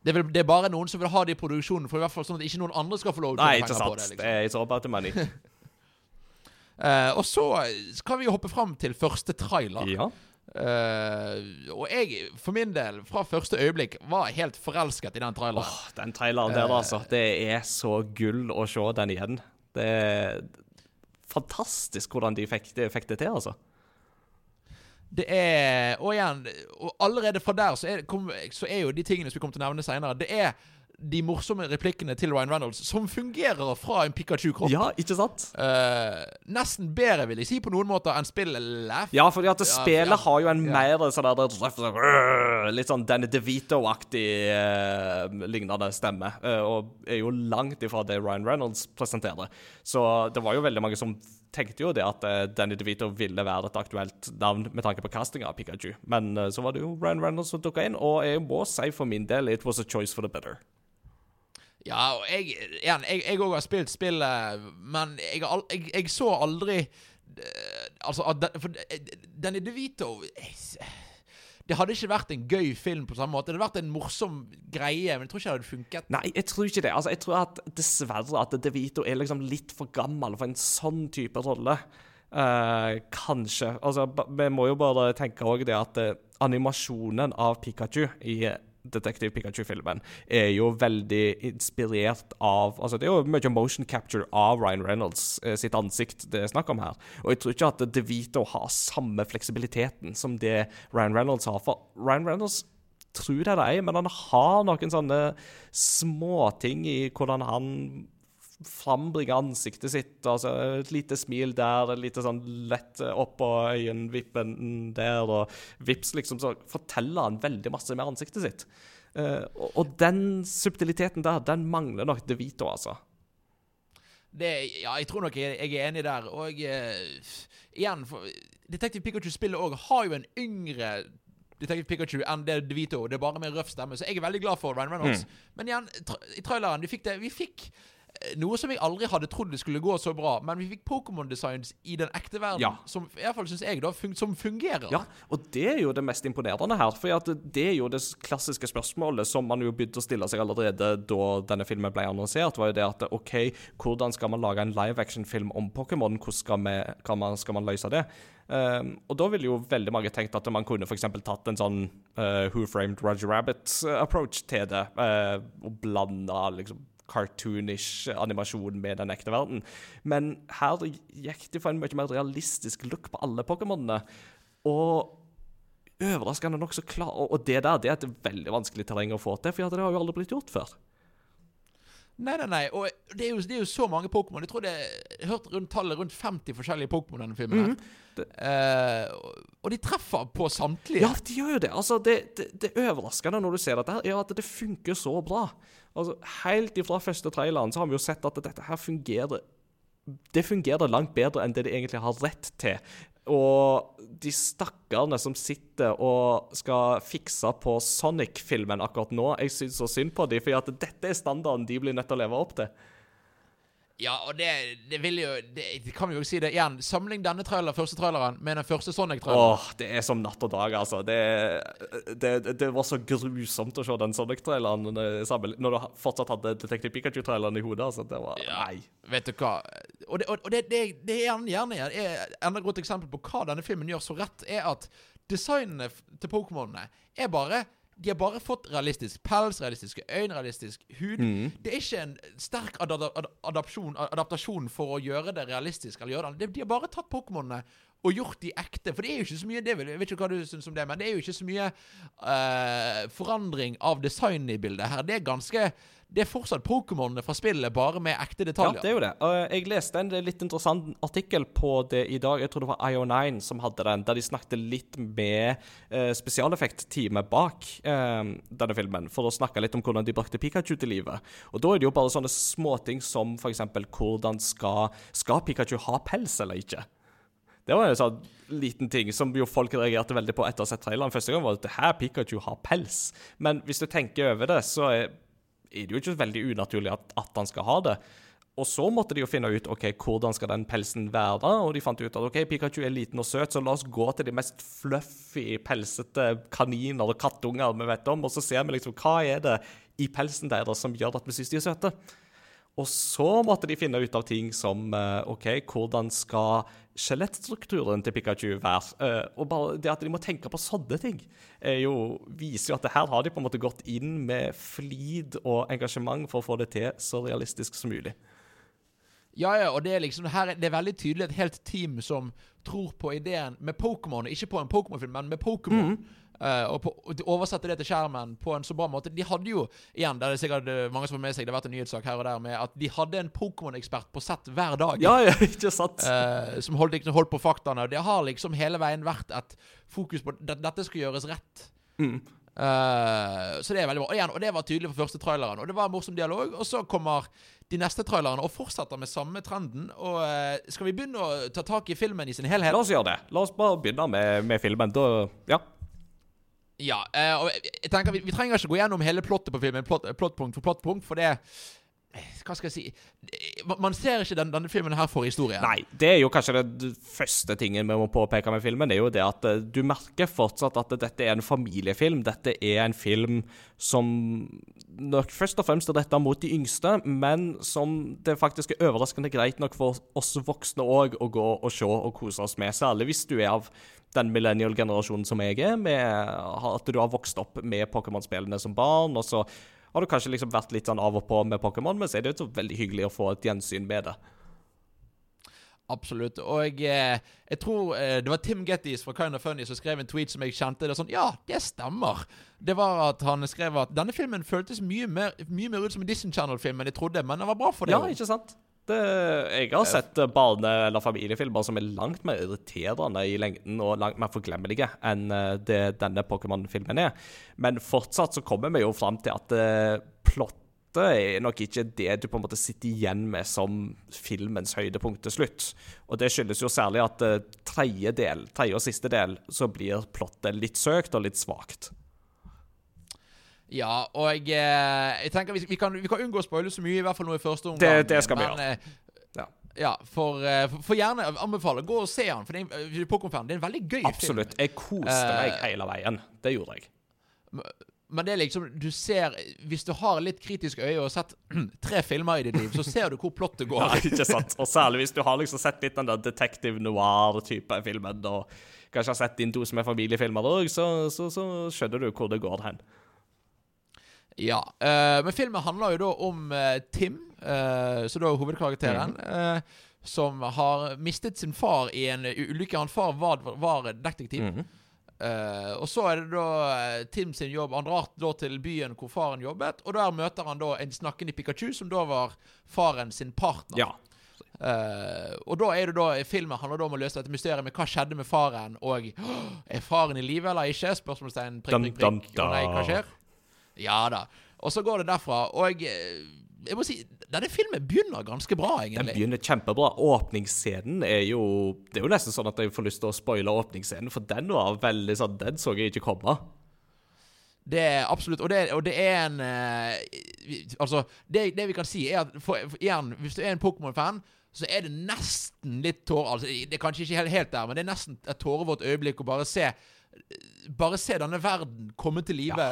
Det er, vel, det er bare noen som vil ha det i produksjonen, for i hvert fall sånn at ikke noen andre skal få lov til Nei, å ikke penger på sant. det. Det liksom. er ikke all about the money. Eh, og så kan vi jo hoppe fram til første trailer. Ja. Eh, og jeg, for min del, fra første øyeblikk, var helt forelsket i den traileren. Oh, den traileren der, altså. Det er så gull å se den igjen. Det er fantastisk hvordan de fikk det, fikk det til, altså. Det er Og igjen, og allerede fra der så er, kom, så er jo de tingene som vi kommer til å nevne senere, det er de morsomme replikkene til Ryan Reynolds som fungerer fra en Pikachu-kropp. Ja, ikke sant? Uh, nesten bedre, vil jeg si, på noen måter, enn spillet. Ja, fordi at spillet ja. har jo en Ja. mer sånn der Litt sånn Danny DeVito-aktig uh, lignende stemme. uh, og er jo langt ifra det Ryan Reynolds presenterer. Så det var jo veldig mange som tenkte jo det at Danny DeVito ville være et aktuelt navn med tanke på castinga av Pikachu. Men så var det jo Ryan Reynolds som dukka inn, og jeg må si for min del it was a choice for the better. Ja, og jeg igjen, jeg òg har spilt spillet, men jeg, jeg, jeg så aldri eh, Altså, den- for eh, Danny DeVito Det hadde ikke vært en gøy film på samme måte. Det hadde vært en morsom greie, men jeg tror ikke det hadde funket. Nei, jeg tror ikke det. Altså, jeg tror at dessverre at DeVito er liksom litt for gammel for en sånn type rolle. Uh, kanskje. Altså, vi må jo bare tenke òg det at uh, animasjonen av Pikachu i eh, Detective Pikachu-filmen er jo veldig inspirert av Altså, det er jo mye motion capture av Ryan Reynolds eh, sitt ansikt det er snakk om her. Og jeg tror ikke at DeVito har samme fleksibiliteten som det Ryan Reynolds har. For Ryan Reynolds tror det er, men han har noen sånne småting i hvordan han frambringer ansiktet sitt. Altså et lite smil der, et lite sånn lett oppå opp på øyenvippen der, og vips, liksom, så forteller han veldig masse med ansiktet sitt. Uh, og, og den subtiliteten der, den mangler nok De Vito, altså. Det, ja, jeg tror nok jeg, jeg er enig der. Og uh, igjen, for Detective Pikachu-spillet òg har jo en yngre Detective Pikachu enn det DeVito. Det er bare med røff stemme, så jeg er veldig glad for Ryan Reynolds. Men igjen, tra i traileren vi fikk det Vi fikk eh, noe som jeg aldri hadde trodd det skulle gå så bra, men vi fikk Pokémon-designs i den ekte verden Ja. som i hvert fall synes jeg da fun som fungerer. Ja, og det er jo det mest imponerende her. For det er jo det klassiske spørsmålet som man jo begynte å stille seg allerede da denne filmen ble annonsert, var jo det at OK, hvordan skal man lage en live action-film om Pokémon? Hvordan skal, vi, kan man, skal man løse det? Um, og da ville jo veldig mange tenkt at man kunne f.eks. tatt en sånn uh, Who Framed Roger Rabbit-approach til det, uh, og blanda liksom cartoonish animasjon med den ekte verden. Men her gikk de for en mye mer realistisk look på alle Pokémonene. Og overraskende nok så klar Og det der det er et veldig vanskelig terreng å få til, for det har jo aldri blitt gjort før. Nei, nei, nei. Og det er jo, det er jo så mange Pokémon. Jeg tror det jeg hørte hørt rundt tallet rundt 50 forskjellige Pokémon i denne filmen. her. Eh, og- og de treffer på samtlige. Ja, de gjør jo det. Altså, det, det, det overraskende når du ser dette, her, er at det funker så bra. Altså, Helt ifra første traileren så har vi jo sett at dette her fungerer Det fungerer langt bedre enn det de egentlig har rett til. Og de stakkarene som sitter og skal fikse på Sonic-filmen akkurat nå, jeg syns så synd på dem, for dette er standarden de blir nødt til å leve opp til. Ja, og det, det vil jo det, kan vi jo si det igjen. Sammenlign denne trailer, første traileren med den første Sonic-traileren. Åh, det er som natt og dag, altså. Det, det, det var så grusomt å se den Sonic-traileren eh, når du fortsatt hadde Detective Pikachu-traileren i hodet. altså. Det var Ja. Nei. Vet du hva? Og det, og det, det, er gjerne, er enda godt eksempel på hva denne filmen gjør så rett, er at designene til Pokémonene er bare de har bare fått realistisk pels, realistiske øyne, realistisk hud. Det er ikke en sterk ad ad adapsjon, adaptasjon for å gjøre det realistisk. Eller gjøre det. De har bare tatt Pokémonene og gjort de ekte. For det er jo ikke så mye det, Jeg vet ikke hva du syns om det, men det er jo ikke så mye uh, forandring av design i bildet her. Det er ganske Det er fortsatt Pokémonene fra spillet, bare med ekte detaljer. Ja, det er jo det. Og jeg leste en litt interessant artikkel på det i dag. Jeg tror det var IO9 som hadde den, der de snakket litt med uh, spesialeffektteamet bak eh, denne filmen, for å snakke litt om hvordan de brakte Pikachu til livet. Og da er det jo bare sånne småting som f.eks. hvordan skal, skal Pikachu ha pels eller ikke? Det var en sånn liten ting som jo folk reagerte veldig på etter å ha sett traileren første gang. var at det her Pikachu har pels. Men hvis du tenker over det, så er, er det jo ikke veldig unaturlig at, at han skal ha det. Og så måtte de jo finne ut ok, hvordan skal den pelsen være. da, Og de fant ut at ok, Pikachu er liten og søt, så la oss gå til de mest fluffy, pelsete kaniner og kattunger vi vet om, og så ser vi liksom hva er det i pelsen deres som gjør at vi syns de er søte. Og så måtte de finne ut av ting som eh, OK, hvordan skal skjelettstrukturen til Pikachu være? Eh, og bare det at de må tenke på sånne ting, jo, viser jo at her har de på en måte gått inn med flid og engasjement for å få det til så realistisk som mulig. Ja, ja, og det er liksom her, er- Det er veldig tydelig et helt team som tror på ideen med Pokémon. Ikke på en Pokémon-film, men med Pokémon. Eh, og, på, og de oversette det til skjermen på en så bra måte. De hadde jo igjen, det er sikkert eh, mange som har med seg, det har vært en nyhetssak her og der med at de hadde en Pokémon-ekspert på sett hver dag. Ja, ja, ikke sant? Uh, som holdt, liksom, holdt på faktaene. Og det har liksom hele veien vært et fokus på at dette skal gjøres rett. Mm. Uh, så det er veldig bra. Og, igjen, og det var tydelig for første traileren. Og det var en morsom dialog. Og så kommer de neste trailerne og fortsetter med samme trenden. Og uh, skal vi begynne å ta tak i filmen i sin helhet? La oss gjøre det. La oss bare begynne med, med filmen. Da Ja. Ja, eh, og jeg tenker vi, vi trenger ikke gå gjennom hele plottet på filmen, plott, plottpunkt for plottpunkt, for det eh, Hva skal jeg si man- ser ikke den, denne filmen her for historien. Nei, det er jo kanskje det første tingen vi må påpeke med filmen. Det er jo det at eh, du merker fortsatt at dette er en familiefilm. Dette er en film som nok først og fremst er retta mot de yngste, men som det faktisk er overraskende greit nok for oss voksne òg å gå og se og kose oss med. Særlig hvis du er av den millennial-generasjonen som jeg er, med at du har vokst opp med Pokémon-spillene som barn, og så har du kanskje liksom vært litt sånn av og på med Pokémon, men så er det jo veldig hyggelig å få et gjensyn med det. Absolutt. Og jeg, eh, jeg tror eh, det var Tim Gettys fra Kind of Funny som skrev en tweet som jeg kjente. Det sånn, Ja, det stemmer. Det var at han skrev at denne filmen føltes mye mer, mye mer ut som en Disney Channel-film enn jeg trodde, men den var bra for det. Ja, ikke sant? Det, jeg har sett eh, barne- eller familiefilmer som er langt mer irriterende i lengden og langt mer forglemmelige enn eh, det denne Pokémon-filmen er. Men fortsatt så kommer vi jo fram til at eh, plottet er nok ikke det du på en måte sitter igjen med som filmens høydepunkt til slutt. Og det skyldes jo særlig at eh, tredje del, tredje og siste del, så blir plottet litt søkt og litt svakt. Ja, og jeg, eh, jeg tenker vi, vi, kan, vi kan unngå å spoile så mye, i hvert fall nå i første omgang. Det- det skal vi gjøre. eh, Ja. Ja, for, eh, for, for gjerne anbefale. Gå og se han, For det er, en- det er en veldig gøy Absolutt. Jeg koste meg meg hele veien. Det gjorde jeg. Men det er liksom Du ser Hvis du har litt kritisk øye og har sett tre filmer i ditt liv, så ser du hvor plottet går. Ja, ikke sant? Og særlig hvis du har liksom sett litt den der detective noir-type filmen, og kanskje har sett din dose med familiefilmer òg, så, så, så skjønner du hvor det går hen. Ja, Uh, Men filmen handler jo da om eh, Tim, eh, så da er hovedkarakteren, eh, som har mistet sin far i en ulykke. Han far var, var detektiv. Mm -hmm. Uh, og så er det da Tim sin jobb. Han drar da til byen hvor faren jobbet, og der møter han da en snakkende Pikachu, som da var faren sin partner. Ja. Uh, og da er det da filmen handler da om å løse dette mysteriet med hva skjedde med faren, og er faren i live eller ikke? Spørsmålstegn, prikk, prikk, prikk. Nei, hva skjer? Ja da. Og så går det derfra. Og eh, jeg må si, denne filmen begynner ganske bra, egentlig. Den begynner kjempebra. Åpningsscenen er jo Det er jo nesten sånn at jeg får lyst til å spoile åpningsscenen, for den var veldig sånn Den så jeg ikke komme. Det er absolutt Og det, og det er en eh, Altså, det, det vi kan si, er at for, for, igjen, hvis du er en Pokémon-fan, så er det nesten litt tårer Altså, det er kanskje ikke helt, helt der, men det er nesten et tårevått øyeblikk å bare se Bare se denne verden komme til live.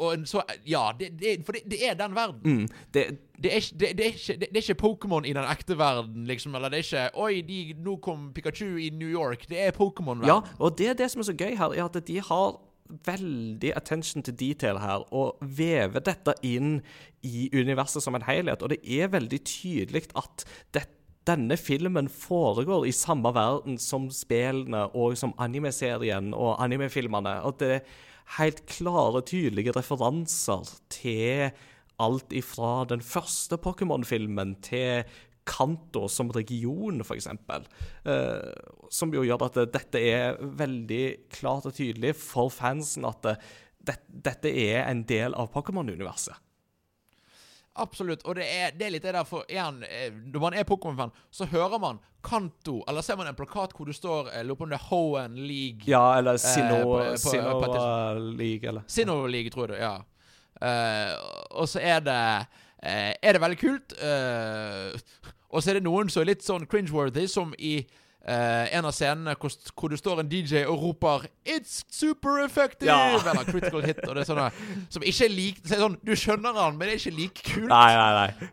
Og så Ja, det, det, for det, det er den verden. Mm. Det, Det er, det, det, er ikke, det, er ikke Pokémon i den ekte verden, liksom. Eller det er ikke Oi, de, nå kom Pikachu i New York. Det er Pokémon-verden. ja, og det er det som er så gøy her, er at de har veldig attention to detail her, og vever dette inn i universet som en helhet. Og det er veldig tydelig at dette denne filmen foregår i samme verden som spillene og som anime-serien og anime-filmene. Og det helt klare, tydelige referanser til alt ifra den første Pokémon-filmen til Kanto som region, f.eks. Uh, som jo gjør at dette er veldig klart og tydelig for fansen at det, dette er en del av Pokémon-universet. Absolutt. Og det er, det er, litt det der for igjen, eh, Når man er Pokémon-fan, så hører man Kanto, eller ser man en plakat hvor du står Jeg lurer på om det er Hoen League Ja, eller eh, League, eller Sinnoh League, tror jeg det. Ja. Uh, og så er det uh, Er det veldig kult. Og så er det noen som er litt sånn cringeworthy, som i Uh, en av scenene hvor, hvor, det står en DJ og roper 'It's super effective!' Ja. Eller 'critical hit'. Og det er sånne som ikke er lik sånn, Du skjønner han, men det er ikke like kult. Nei, nei, nei.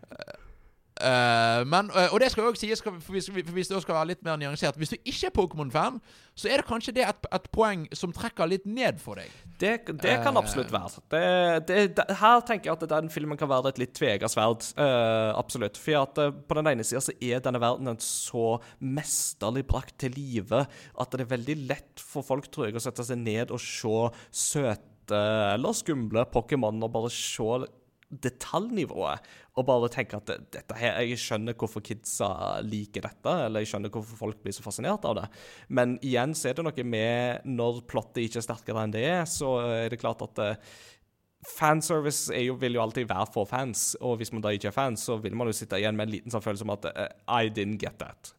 Uh, men, uh, og det skal jeg også sies, for hvis, for hvis det skal være litt mer nyansert Hvis du ikke er Pokémon-fan, så er det kanskje det et, et, poeng som trekker litt ned for deg. Det, det kan uh, absolutt være. Det, det, her tenker jeg at den filmen kan være et litt tvega sverd. absolutt. For at på den ene sida så er denne verdenen så mesterlig brakt til live at det er veldig lett for folk, tror jeg, å sette seg ned og se søte eller skumle Pokémon og bare se detaljnivået og bare tenke at dette her, jeg skjønner hvorfor kidsa liker dette, eller jeg skjønner hvorfor folk blir så fascinert av det. Men igjen så er det noe med når plottet ikke er sterkere enn det er, så er det klart at uh, Fanservice jo, vil jo alltid være for fans, og hvis man da ikke er fans, så vil man jo sitte igjen med en liten sånn følelse om at uh, I didn't get that.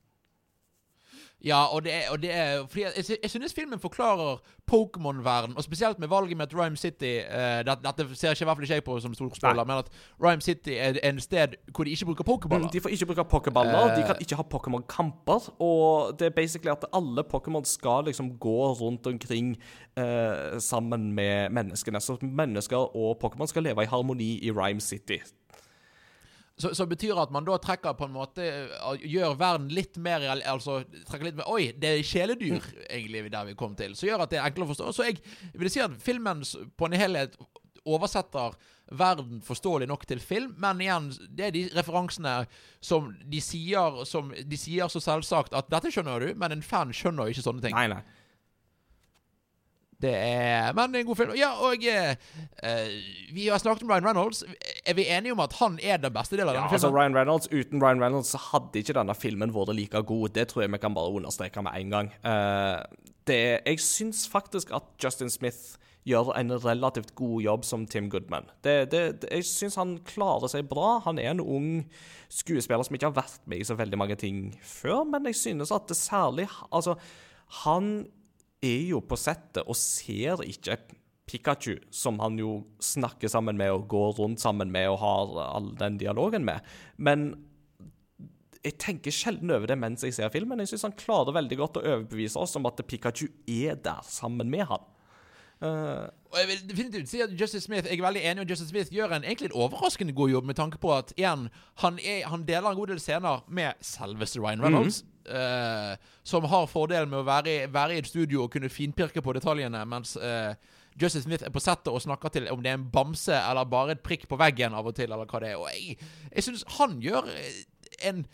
Ja, og det er, og det er fordi jeg, jeg, synes filmen forklarer Pokémon-verden, og spesielt med valget med at Rhyme City uh, Dette ser ikke i hvert fall ikke jeg på som storspiller, men at Rhyme City er en sted hvor de ikke bruker pokéballer. Mm, de får ikke bruke pokéballer, uh, de kan ikke ha Pokémon-kamper, og det er basically at alle Pokémon skal liksom gå rundt omkring uh, sammen med menneskene. Så mennesker og Pokémon skal leve i harmoni i Rhyme City. Så, så betyr det at man da trekker på en måte Gjør verden litt mer Altså trekker litt mer Oi, det er kjæledyr, egentlig, der vi kom til. Så gjør at det er enklere å forstå. Så jeg vil si at filmen på en helhet oversetter verden forståelig nok til film, men igjen, det er de referansene som de sier som De sier så selvsagt at 'dette skjønner du', men en fan skjønner jo ikke sånne ting. Nei, nei. Det er Men en god film. Ja, og eh, vi har snakket om Ryan Reynolds. Er vi enige om at han er den beste delen av ja, denne altså, filmen? Altså Ryan Reynolds, Uten Ryan Reynolds så hadde ikke denne filmen vært like god. Det tror jeg vi kan bare understreke med en gang. Uh, det, jeg syns faktisk at Justin Smith gjør en relativt god jobb som Tim Goodman. Det, det, jeg syns han klarer seg bra. Han er en ung skuespiller som ikke har vært med i så veldig mange ting før, men jeg synes at det særlig Altså, han er jo på settet og ser ikke Pikachu, som han jo snakker sammen med og går rundt sammen med og har all den dialogen med. Men jeg tenker sjelden over det mens jeg ser filmen. Jeg syns han klarer veldig godt å overbevise oss om at Pikachu er der sammen med han. Uh, og jeg vil definitivt si at Justice Smith Jeg er veldig enig med Justice Smith gjør en egentlig en overraskende god jobb, med tanke på at igjen, han, er, han deler en god del scener med selveste Ryan Reynolds. Mm -hmm. Uh, som har fordelen med å være, være, i et studio og kunne finpirke på detaljene, mens uh, Justice Smith er på settet og snakker til om det er en bamse eller bare et prikk på veggen av og til, eller hva det er. Og jeg, jeg syns han gjør en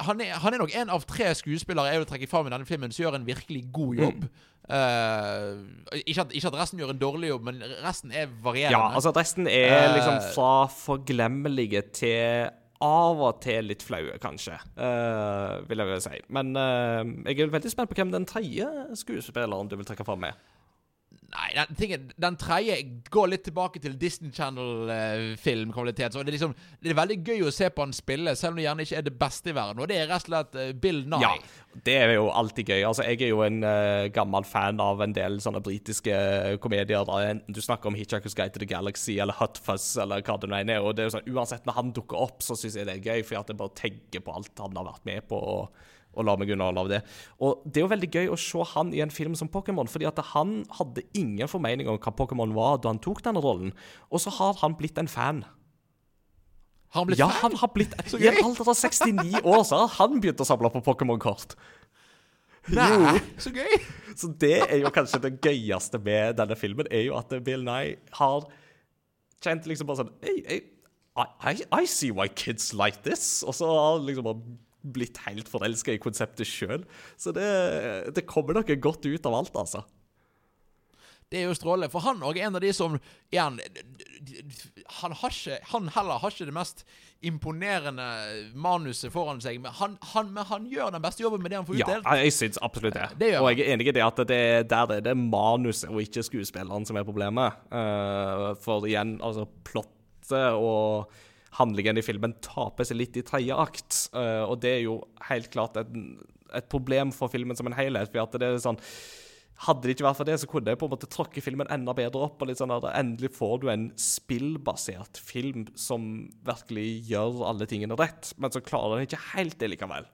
han er, han er, nok en av tre skuespillere jeg vil trekke fram i denne filmen som gjør en virkelig god jobb. Mm. Uh, ikke, at, ikke, at, resten gjør en dårlig jobb, men resten er varierende. Ja, altså resten er liksom fra forglemmelige til av og til litt flaue, kanskje, uh, vil jeg vel si. Men uh, jeg er veldig spent på hvem den tredje skuespilleren du vil trekke fram med. Nei, den, tingen, den tredje går litt tilbake til Disney Channel-filmkvalitet. Så det liksom, det er veldig gøy å se på han spille, selv om det gjerne ikke er det beste i verden. Og det er rett og slett uh, Bill Nye. Ja, det er jo alltid gøy. Altså, Jeg er jo en uh, gammel fan av en del sånne britiske komedier. Enten du snakker om Hitchhiker's Guide to the Galaxy eller Hot Fuzz eller hva det nå er. Og det er jo sånn, Uansett når han dukker opp, så syns jeg det er gøy, for jeg bare tenker på alt han har vært med på. og og la meg underholde av det. Og det er jo veldig gøy å se han i en film som Pokémon, fordi at han hadde ingen formening om hva Pokémon var da han tok denne rollen. Og så har han blitt en fan. Har han blitt ja, fan? han har blitt I en alder av 69 år så har han begynt å samle på Pokémon-kort. Nei, så gøy! Så det er jo kanskje det gøyeste med denne filmen, er jo at Bill Nye har kjent liksom bare sånn I, hey, I, I, see why kids like this. Og så har han liksom bare blitt helt forelska i konseptet sjøl. Så det, det kommer noe godt ut av alt, altså. Det er jo strålende. For han òg er en av de som igjen, han, har ikke, han heller har ikke det mest imponerende manuset foran seg, men han, han, men han gjør den beste jobben med det han får utdelt. Ja, jeg syns absolutt det. Det og jeg er enig i det at det, der det er det manuset og ikke skuespilleren som er problemet. Eh, for igjen, altså plottet og handlingen i filmen taper seg litt i tredje akt. Uh, og det er jo helt klart et, et problem for filmen som en helhet. For at det er sånn hadde det ikke vært for det, så kunne jeg på en måte tråkke filmen enda bedre opp. og litt sånn at Endelig får du en spillbasert film som virkelig gjør alle tingene rett, men så klarer den ikke helt det likevel.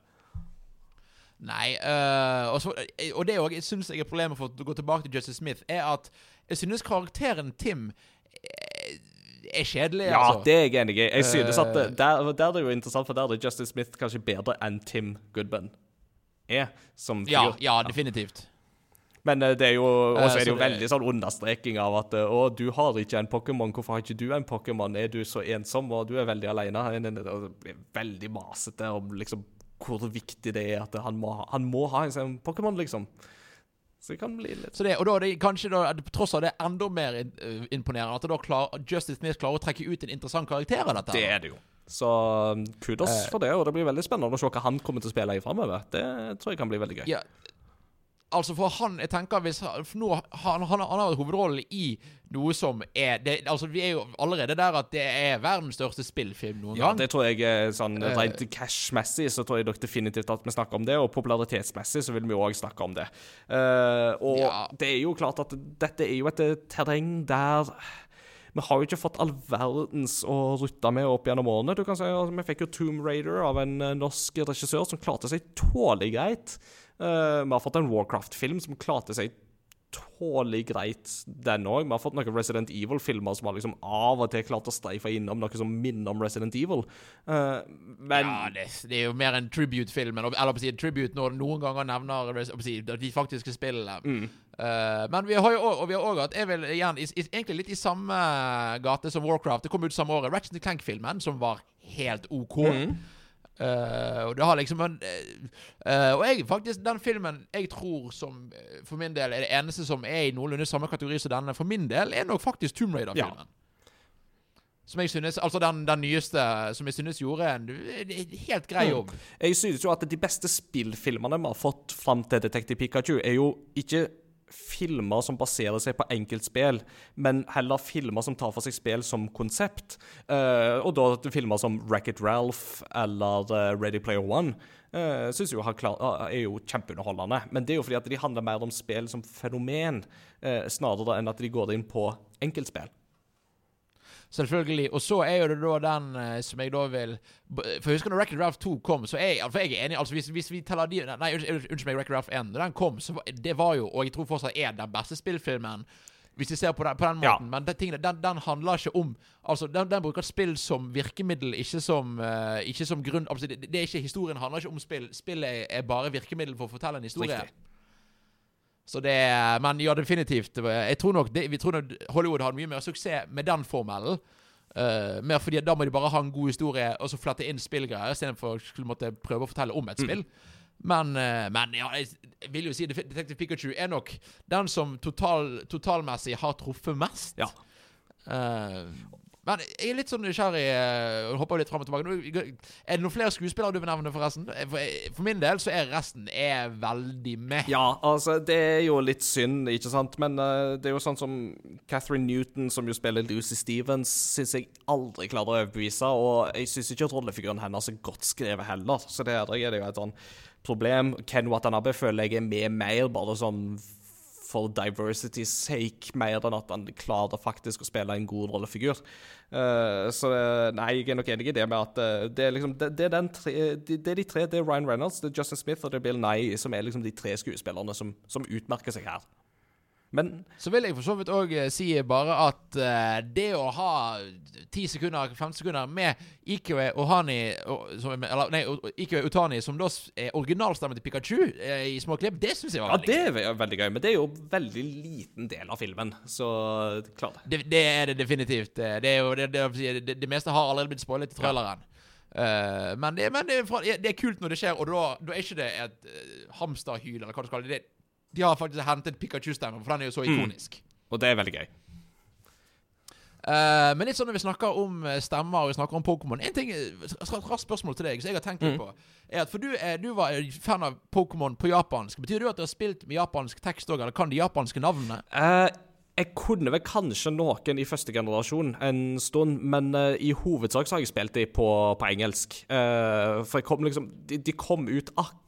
Nei, øh, og, så, og det òg syns jeg er problemet for å gå tilbake til Justice Smith, er at jeg synes karakteren Tim er, kjedelig, Ja, altså. det er jeg enig i. Jeg synes at det, Eh. der, der er det jo interessant, for der er Justin Smith kanskje bedre enn Tim Goodman er som fyr. ja, ja, definitivt. Men eh, det er jo Eh, også er det jo veldig sånn understreking av at eh, Å, du har ikke en Pokémon. Hvorfor har ikke du en Pokémon? Er du så ensom, og du er veldig alene? Det er veldig masete om liksom hvor viktig det er at han må, ha- han må ha en sånn Pokémon, liksom. Så det kan bli litt Så det, og da er det kanskje da, tross av det enda mer øh, imponerende at da klar, Justice Smith klarer å trekke ut en interessant karakter av dette. Det er det jo. Så kudos Eh. for det, og det blir veldig spennende å se hva han kommer til å spille i framover. Det tror jeg kan bli veldig gøy. Ja, altså for han, jeg tenker hvis han, nå, han, han, han har hovedrollen i noe som er det, Altså Vi er jo allerede der at det er verdens største spillfilm noen Ja, gang. det tror jeg sånn Eh. Rent cash-messig så tror jeg dere definitivt at vi snakker om det, og popularitetsmessig så vil vi òg snakke om det. Uh, og Ja. det er jo klart at dette er jo et eh, terreng der vi har jo ikke fått all verdens å rutte med opp gjennom årene. Du kan si, altså, Vi fikk jo Tomb Raider av en norsk regissør som klarte seg tålelig greit. Eh, vi har fått en Warcraft-film som klarte seg tålelig greit, den òg. Vi har fått noen Resident Evil-filmer som har liksom av og til klart å streife innom noe som minner om Resident Evil. Uh, men ja, det, det er jo mer en tribute-film. Eller eller på å si, tribute når noen ganger nevner si, de faktiske spillene. Mm. Uh, men vi har jo og vi har også hatt Jeg vil igjen i, i, egentlig litt i samme gate som Warcraft. Det kom ut samme året. Ratchet Clank-filmen, som var helt OK. Mm. Eh, og det har liksom en, eh, Og jeg faktisk Den filmen jeg tror som eh, for min del er det eneste som er i noenlunde samme kategori som denne, for min del, er nok faktisk Tomb Raider-filmen. Som jeg synes, altså den, den nyeste, som jeg synes gjorde en en helt grei Mm. jobb. Jeg synes jo at de beste spillfilmene vi har fått fram til Detektiv Pikachu, er jo ikke filmer som baserer seg på enkeltspill, men heller filmer som tar for seg spill som konsept. Uh, og da filmer som Racket Ralph eller uh, Ready Player One uh, synes jo klar, uh, er jo kjempeunderholdende. Men det er jo fordi at de handler mer om spill som fenomen, snarere enn at de går inn på enkeltspill. Selvfølgelig. Og så er jo det da den eh, som jeg da vil For husker du når Wreck-It Ralph 2 kom, så er jeg, for jeg er enig altså hvis, hvis vi teller de Nei, unnskyld meg, Wreck-It Ralph 1. Når den kom, så det var jo, og jeg tror fortsatt er den beste spillfilmen. Hvis vi ser på den, på den Ja. måten. Men den, tingene, den, den handler ikke om Altså, den, den bruker spill som virkemiddel, ikke som, uh, ikke som grunn altså, det, det er ikke Historien handler ikke om spill. Spill er, er bare virkemiddel for å fortelle en historie. Riktig. Så det Men ja, definitivt. Jeg tror nok det, Vi tror nok Hollywood har mye mer suksess med den formelen. Uh, mer fordi da må de bare ha en god historie og så flette inn spillgreier istedenfor å måtte prøve å fortelle om et spill. Men, eh, men ja, jeg vil jo si Detective Pikachu er nok den som total, totalmessig har truffet mest. Ja. Eh, men jeg er litt sånn nysgjerrig uh, Hopper litt frem og tilbake. Er det noen flere skuespillere du vil nevne, forresten? For, for min del så er resten er veldig med. Ja, altså, det er jo litt synd, ikke sant? Men uh, det er jo sånn som Catherine Newton, som jo spiller Lucy Stevens, syns jeg aldri klarer å overbevise. Og jeg syns ikke at rollefiguren hennes er godt skrevet heller. Så det er det jo et sånn problem. Ken Watanabe føler jeg er med mer bare sånn for diversity's sake, mer enn at han klarer faktisk å spille en god rollefigur. Uh, så eh, nei, jeg er nok enig i det med at uh, det er liksom det, det, er tre, det er de tre. Det er Ryan Reynolds, det er Justin Smith og det er Bill Nye som er liksom de tre skuespillerne som, som utmerker seg her. Men Så vil jeg for så vidt òg si bare at uh, det å ha 10 sekunder, 15 sekunder med Ikue Ohani og- som, er- Eller nei, Ikue Utani, som da er originalstemmen til Pikachu uh, i små klipp, det syns jeg var Ja, veldig det er veldig gøy, men det er jo veldig liten del av filmen, så klar det. det, er det definitivt. Eh, Det er jo det, det, det, meste har allerede blitt spoilet i traileren. Eh, men det, men det, er det er kult når det skjer, og da, da er ikke det et uh, hamsterhyl, eller hva du skal kalle det. De har faktisk hentet Pikachu-stemmen, for den er jo så ikonisk. Og det er veldig gøy. Uh, men litt sånn når vi snakker om eh, stemmer og vi snakker om Pokémon En ting, eh, raskt spørsmål til deg som jeg har tenkt litt på. Er at For du, er, du var fan av Pokémon på japansk. Betyr det at du har spilt med japansk tekst òg, eller kan de japanske navnene? Uh, jeg kunne vel kanskje noen i første generasjon en stund, men uh, i hovedsak så har jeg spilt de på, på engelsk. Uh, for jeg kom liksom de, de kom ut akkurat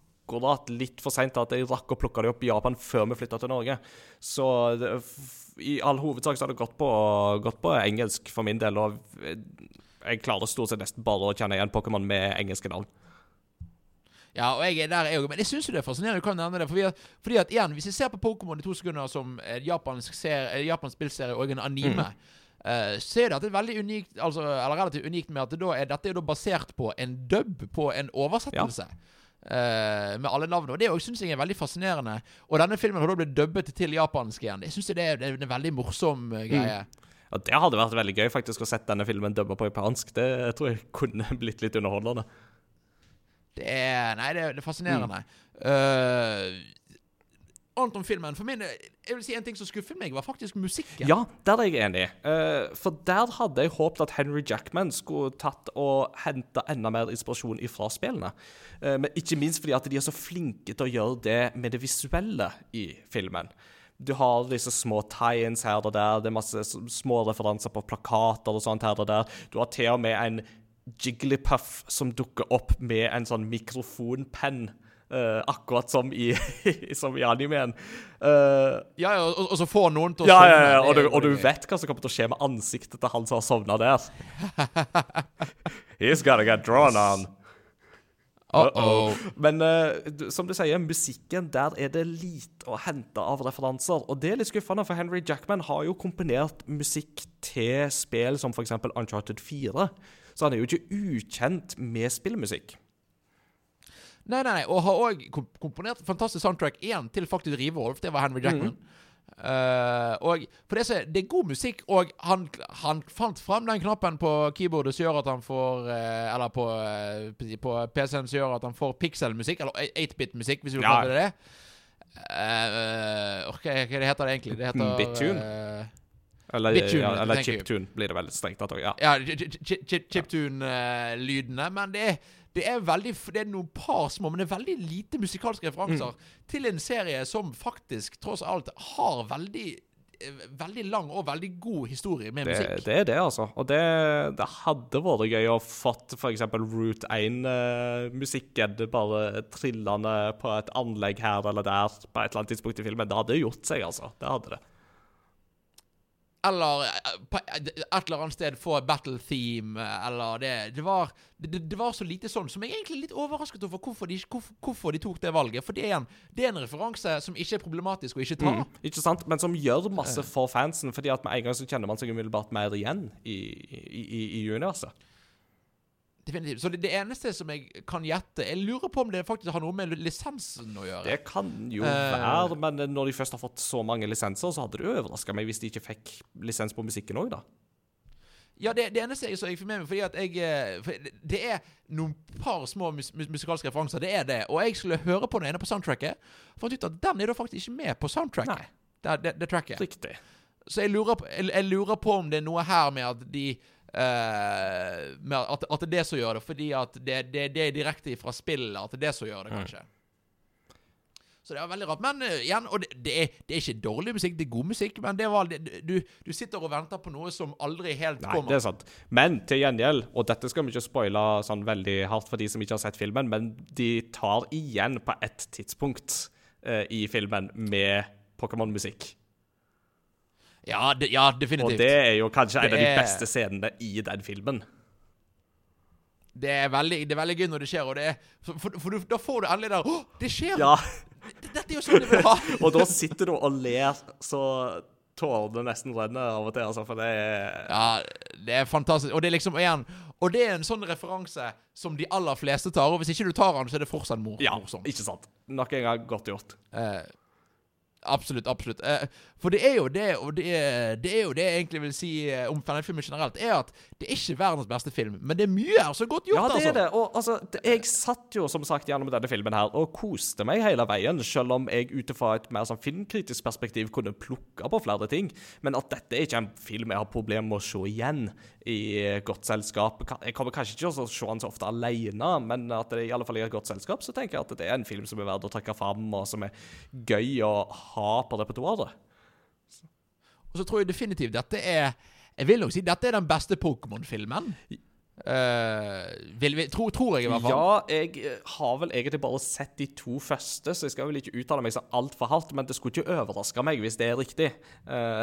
litt for seint at jeg rakk å plukke dem opp i Japan før vi flytta til Norge. Så det, i all hovedsak så har det gått på, gått på engelsk for min del, og eh, jeg klarer stort sett nesten bare å kjenne igjen Pokémon med engelske navn. Ja, og jeg er der, jeg òg. Men jeg syns det er fascinerende du kan nevne det. Fordi at, fordi at igjen, hvis jeg ser på Pokémon i to sekunder som japansk, ser, japansk spillserie og en anime, eh, så er det at det er veldig unikt Altså, eller relativt unikt med at det da er, dette er da basert på en dub, på en oversettelse. Eh, med alle navnene. Og det syns jeg er veldig fascinerende. Og denne filmen har da blitt dubbet til japansk igjen. Jeg syns det, det er en veldig morsom eh, greie. Og det hadde vært veldig gøy faktisk å sette denne filmen dubba på japansk. Det tror jeg kunne blitt litt underholdende. Det er Nei, det det er fascinerende. Mm. Eh, annet om filmen. For min, jeg vil si En ting som skuffet meg, var faktisk musikken. Ja, der er jeg enig. Uh, for der hadde jeg håpet at Henry Jackman skulle tatt og hente enda mer inspirasjon ifra spillene. Uh, men ikke minst fordi at de er så flinke til å gjøre det med det visuelle i filmen. Du har disse små tie-ins her og der, det er masse små referanser på plakater og sånt her og der. Du har til og med en Jigglypuff som dukker opp med en sånn mikrofonpenn. Eh, akkurat som i, som i animeen. Uh, Ja, ja, og, og så får noen til å ja, sovne. ja, ja, og du, og du vet hva som kommer til å skje med ansiktet til han som har sovna der. He's gotta get drawn on. Uh-oh. Men eh, som du sier, musikken, der er det lite å hente av referanser. Og det er litt skuffende, for Henry Jackman har jo komponert musikk til spill som f.eks. Uncharted 4. Så han er jo ikke ukjent med spillmusikk. Nei, nei, nei, og har òg komponert fantastisk soundtrack én til faktisk Rivolf. Det var Henry Jackman. Eh, og for det, så, det er god musikk, og han, han fant fram den knappen på keyboardet som gjør at han får uh, Eller på, uh, på PC-en som gjør at han får pixelmusikk, eller 8-bit-musikk, hvis vi vil Ja. kalle det det. Uh, hva heter det egentlig? Det heter Bittune? eh, Eller, Bittune, ja, eller chiptune blir det vel strengt tatt òg. Ja. Ja, chiptune-lydene. Men det er, det er veldig Det er noen par små, men det er veldig lite musikalske referanser til en serie som faktisk, tross alt, har veldig eh, Veldig lang og veldig god historie med Det, musikk. det er det, altså. Og det, det hadde vært gøy å fått f.eks. Route 1-musikken bare trillende på et anlegg her eller der på et eller annet tidspunkt i filmen. Det hadde gjort seg, altså. Det hadde det. Eller eh, på et eller annet sted få battle theme, eh, eller det Det var, det, det var så lite sånn som jeg egentlig er litt overrasket over hvorfor de, hvorfor, hvorfor de tok det valget. For det er, en, det er en referanse som ikke er problematisk å ikke ta. Mm, ikke sant? Men som gjør masse for fansen, fordi at med en gang så kjenner man seg umiddelbart mer igjen i, i, i, i universet. Definitivt. Så det, det eneste som jeg kan gjette Jeg lurer på om det faktisk har noe med lisensen å gjøre. Det kan jo være, men når de først har fått så mange lisenser, så hadde det overraska meg hvis de ikke fikk lisens på musikken òg, da. Ja, det, det eneste jeg, så jeg fikk med meg Fordi at jeg eh, for det- er noen par små mus, mus, musikalske referanser. Det er det. Og jeg skulle høre på den ene på soundtracket. Fant ut at den er da faktisk ikke med på soundtracket. Det, det tracket. Riktig. Så jeg lurer, på, jeg, jeg lurer på om det er noe her med at de med at, at det er det som gjør det. Fordi at det, det, det er direkte fra spillet at det er det som gjør det, kanskje. Så det er veldig rart. Men uh, igjen, og det, det, er, det er ikke dårlig musikk, det er god musikk. Men det var, det, du, du sitter og venter på noe som aldri helt Nei, kommer. det er sant. Men til gjengjeld, og dette skal vi ikke spoile sånn veldig hardt for de som ikke har sett filmen, men de tar igjen på ett tidspunkt uh, i filmen med Pokémon-musikk. Ja, de, ja, definitivt. Og det er jo kanskje en av de beste scenene i den filmen. Det er, veldig, det er veldig gøy når det skjer, og det er, for, for, for du, da får du endelig der Å, det skjer! Ja, Dette er jo sånn jeg vil ha! og da sitter du og ler så tårene nesten renner av og til, altså, for det er Ja, det er fantastisk. Og det er liksom igjen Og det er en sånn referanse som de aller fleste tar. Og hvis ikke du tar den, så er det fortsatt mor Ja, morsomt. ikke sant. Nok en gang godt gjort. Eh, Absolutt, absolutt. Eh, for det er jo det, og det er, det er jo det jeg egentlig vil si eh, om filmen generelt, er at det er ikke verdens beste film, men det er mye her som er godt gjort, Ja, det altså. er det. Og altså, jeg satt jo som sagt gjennom denne filmen her og koste meg hele veien, selv om jeg ut ifra et mer sånn filmkritisk perspektiv kunne plukke på flere ting. Men at dette er ikke en film jeg har problemer med å se igjen i godt selskap. Jeg kommer kanskje ikke til å se den så ofte alene, men at det i alle fall i et godt selskap, så tenker jeg at det er en film som er verdt å trekke fram, og som er gøy å ha på repertoaret. Og så tror jeg definitivt dette er Jeg vil nok si dette er den beste Pokémon-filmen. Eh, vil vi, tror, tror jeg, i hvert fall. Ja, jeg eh, har vel egentlig bare sett de to første, så jeg skal vel ikke uttale meg så altfor hardt, men det skulle ikke overraske meg hvis det er riktig. Uh,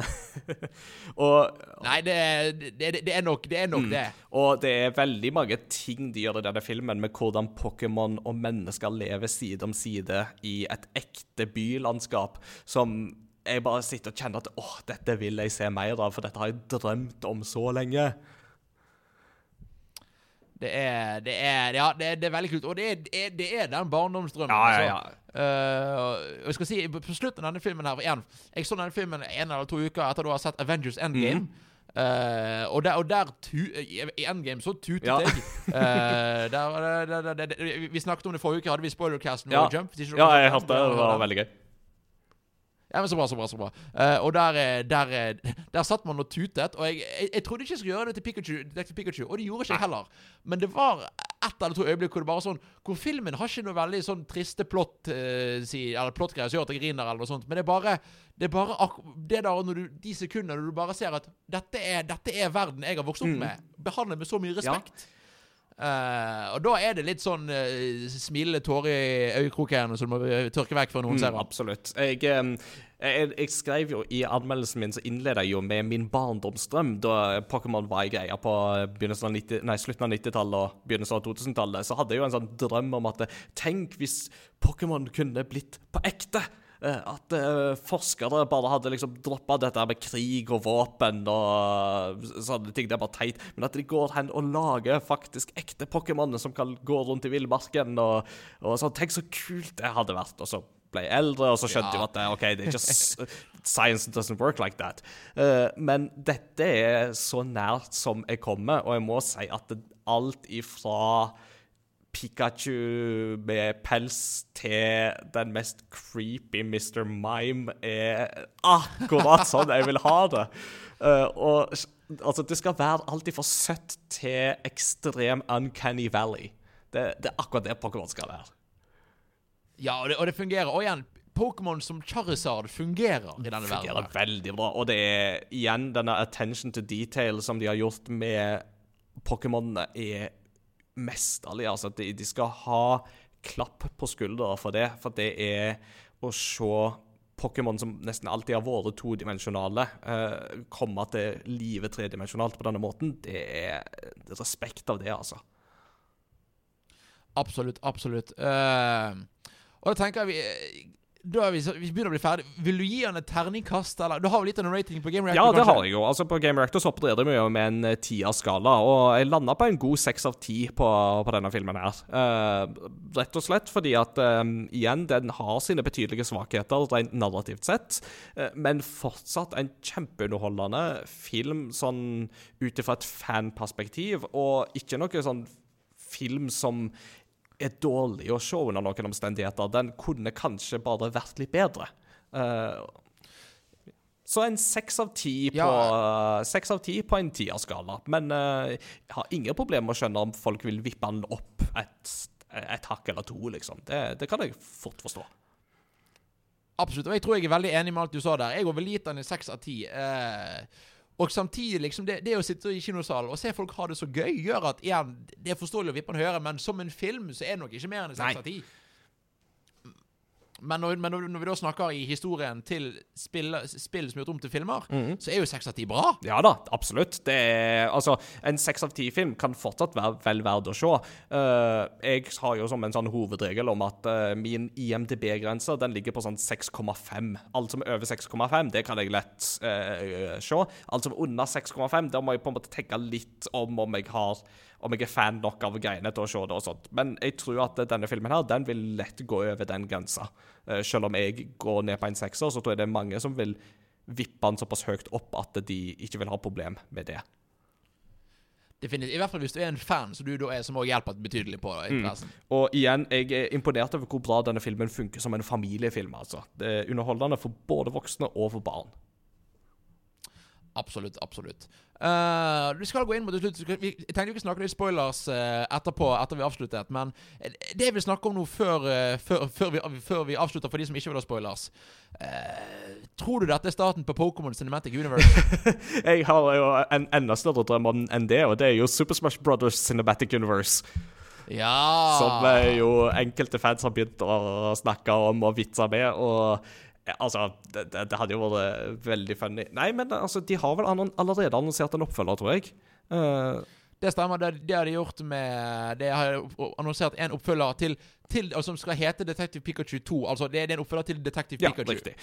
og, Nei, det, det, det, det er nok det. Er nok Mm. det. og det er veldig mange ting de gjør i denne filmen, med hvordan Pokémon og mennesker lever side om side i et ekte bylandskap, som jeg bare sitter og kjenner at åh, dette vil jeg se mer av, for dette har jeg drømt om så lenge. Det er, det er Ja, det er, det er veldig kult. Og det er, det er, den barndomsdrømmen. Ja, ja, altså. Uh, og jeg skal si, På slutten av denne filmen her igjen, Jeg så denne filmen en eller to uker etter du har sett Avengers Endgame. Mm. Uh, og der, og der tu, i, Endgame så tutet Ja. jeg. Uh, der, der, vi snakket om det forrige uke, hadde vi spoilercast med Ja. Jump. Ja, jeg hatt det. Det var veldig gøy. Ja, men Så bra, så bra. så bra Uh, Og der, eh, der, eh, der satt man og tutet. Og jeg, jeg, jeg trodde ikke jeg skulle gjøre det til Pikachu, til Pikachu, og det gjorde ikke jeg heller. Men det var ett eller to øyeblikk hvor det bare sånn Hvor filmen har ikke noe veldig sånn triste plott uh, si, Eller plottgreier som gjør at jeg griner, eller noe sånt. Men det er bare Det er bare ak det der når du, de sekundene du bare ser at dette er, dette er verden jeg har vokst opp Mm. med. Behandlet med så mye Ja. Eh, og da er det litt sånn uh, smilende tårer i øyekroken som må eh, tørke vekk før noen Mm, ser den. absolutt. Jeg, jeg, jeg skrev jo i anmeldelsen min, så innleda jeg jo med min barndomsdrøm da Pokémon var i greie på av 90, nei, slutten av 90-tallet og begynnelsen av 2000-tallet. Så hadde jeg jo en sånn drøm om at Tenk hvis Pokémon kunne blitt på ekte! Eh, At eh, forskere bare hadde liksom droppa dette med krig og våpen og sånne ting. Det er bare teit. Men at de går hen og lager faktisk ekte Pokémoner som kan gå rundt i villmarken og, og sånn. Tenk så kult det hadde vært. Og så ble jeg eldre, og så skjønte Ja. at det, OK, det er ikke Science doesn't work like that. Eh, men dette er så nært som jeg kommer, og jeg må si at det, alt ifra Pikachu med pels til den mest creepy Mr. Mime er akkurat sånn jeg vil ha det. Uh, og altså, det skal være alt for søtt til ekstrem uncanny valley. Det, det er akkurat det Pokémon skal være. Ja, og det, og det fungerer. Og igjen, Pokémon som Charizard fungerer i denne fungerer verden. veldig bra. Og det er igjen denne attention to detail som de har gjort med Pokémonene, er mesterlig. Altså, de, de skal ha klapp på skuldra for det, for det er å se Pokémon som nesten alltid har vært todimensjonale, eh, komme til livet tredimensjonalt på denne måten, det er respekt av det, altså. Absolutt, absolutt. Uh, og da tenker jeg vi da er vi, så, vi begynner å bli ferdig. Vil du gi han et terningkast? Eller? Du har jo litt av en rating på Game Reactor? Ja, det kanskje? har jeg jo. Altså På Game Reactor så opererer vi jo med en eh, ti-av-skala, og jeg landa på en god seks av ti på, på denne filmen her. Uh, rett og slett fordi at um, igjen, den har sine betydelige svakheter rent narrativt sett, uh, men fortsatt en kjempeunderholdende film sånn ut ifra et fanperspektiv, og ikke noe sånn film som er dårlig å se under noen omstendigheter. Den kunne kanskje bare vært litt bedre. Uh, så en seks av ti på, Ja. på, på en tierskala. Men uh, jeg har ingen problemer med å skjønne om folk vil vippe den opp et, et hakk eller to, liksom. Det, det kan jeg fort forstå. Absolutt. Og jeg tror jeg er veldig enig med alt du sa der. Jeg har vel gitt den en seks av ti. Eh, og samtidig, liksom, det, det å sitte i kinosalen og se folk ha det så gøy, gjør at igjen, Det er forståelig å vippe en høre, men som en film så er det nok ikke mer enn seks av ti. Men, når, men når, vi da snakker i historien til spill, spill som er gjort om til filmer, så er jo seks av ti bra. Ja da, absolutt. Det er, altså, en seks av ti-film kan fortsatt være vel verd å se. Uh, jeg har jo som en sånn hovedregel om at uh, min IMDb-grense den ligger på sånn 6,5. Alt som er over 6,5, det kan jeg lett uh, se. Alt som er under 6,5, der må jeg på en måte tenke litt om om jeg har om jeg er fan nok av greiene til å se det og sånt. Men jeg tror at denne filmen her, den vil lett gå over den grensa. Eh, selv om jeg går ned på en sekser, så tror jeg det er mange som vil vippe den såpass høyt opp at de ikke vil ha problem med det. Definitivt. I hvert fall hvis du er en fan, så du da er, som òg hjelper betydelig på interessen. Og igjen, jeg er imponert over hvor bra denne filmen funker som en familiefilm. altså. Det er underholdende for både voksne og for barn. Absolutt. absolutt. Uh, vi skal gå inn mot slutt. Vi, tenkte vi kunne snakke litt spoilers uh, etterpå, etter vi avsluttet. Men det jeg vil snakke om nå før, uh, før, før, vi, før, vi, avslutter, for de som ikke vil ha spoilers Tror du dette er starten på Pokémon Cinematic Universe? jeg har jo en enda større drøm enn det, og det er jo Super Smash Brothers Cinematic Universe. Ja Som jo enkelte fans har begynt å snakke om og vitse med. og Altså, det, det, hadde jo vært veldig funny. Nei, men altså, de har vel allerede annonsert en oppfølger, tror jeg. Uh, det stemmer. Det, det, har de gjort med Det har annonsert en oppfølger til, til Som skal hete Detective Pikachu 2. Altså, det er en oppfølger til Detective ja, Pikachu. Riktig.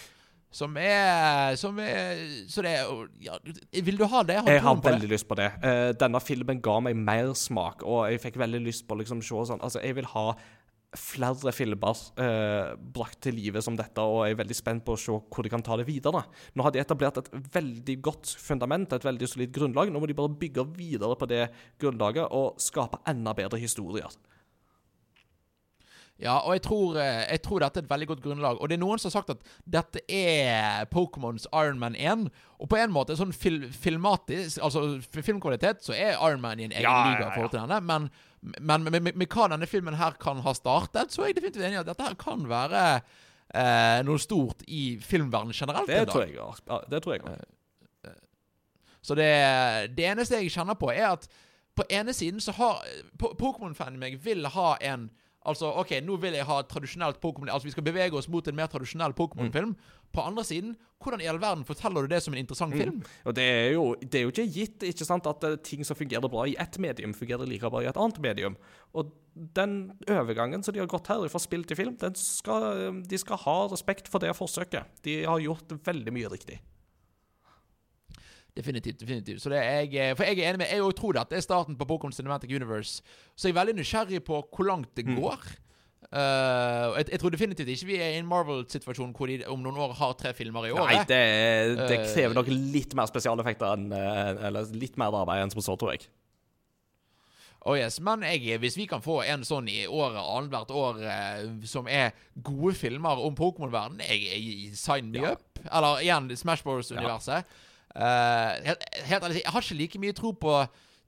Som er, som er Så det er ja, Vil du ha det? Har jeg har veldig det? lyst på det. Uh, denne filmen ga meg mer smak, og jeg fikk veldig lyst på liksom se sånn Altså, jeg vil ha flere filmer eh, brakt til live som dette, og jeg er veldig spent på å se hvor de kan ta det videre. Nå har de etablert et veldig godt fundament, et veldig solid grunnlag. Nå må de bare bygge videre på det grunnlaget og skape enda bedre historier. Ja, og jeg tror, eh, jeg tror, dette er et veldig godt grunnlag. Og det er noen som har sagt at dette er Pokémons Ironman 1. Og på en måte, sånn fil filmatisk, altså filmkvalitet, så er Ironman i en egen ja, liga i forhold til denne. Men men med, med, med, hva denne filmen her kan ha startet, så er jeg definitivt enig i at dette her kan være eh, noe stort i filmverdenen generelt. Det tror jeg òg. Det tror jeg òg. Eh, eh, så det, det, eneste jeg kjenner på, er at på ene siden så har Pokémon-fanen meg vil ha en Altså, OK, nå vil jeg ha tradisjonelt Pokémon Altså, vi skal bevege oss mot en mer tradisjonell Pokémon-film. Mm. På andre siden, hvordan i all verden forteller du det som en interessant mm. film? Og det er, jo, det er, jo, ikke gitt ikke sant, at eh, ting som fungerer bra i ett medium, fungerer like bra i et annet medium. Og den overgangen som de har gått her fra spill til film, skal, de skal ha respekt for det forsøket. De har gjort veldig mye riktig. Definitivt. definitivt. Så det er jeg, eh, for jeg er enig med Jeg tror at det er starten på Pokémon Cinematic Universe. Så jeg er veldig nysgjerrig på hvor langt det mm. går. Uh, jeg, jeg, tror definitivt ikke vi er i en Marvel-situasjon hvor de om noen år har tre filmer i året. Nei, det, det eh, krever nok litt mer spesialeffekter enn Eller litt mer arbeid enn som så, tror jeg. Oh yes, Men jeg, hvis vi kan få en sånn i året annethvert år eh, som er gode filmer om Pokémon-verden, jeg, jeg sign me ja. up. Eller igjen Smash Bros-universet. Ja. Uh, helt, helt ærlig, jeg har ikke like mye tro på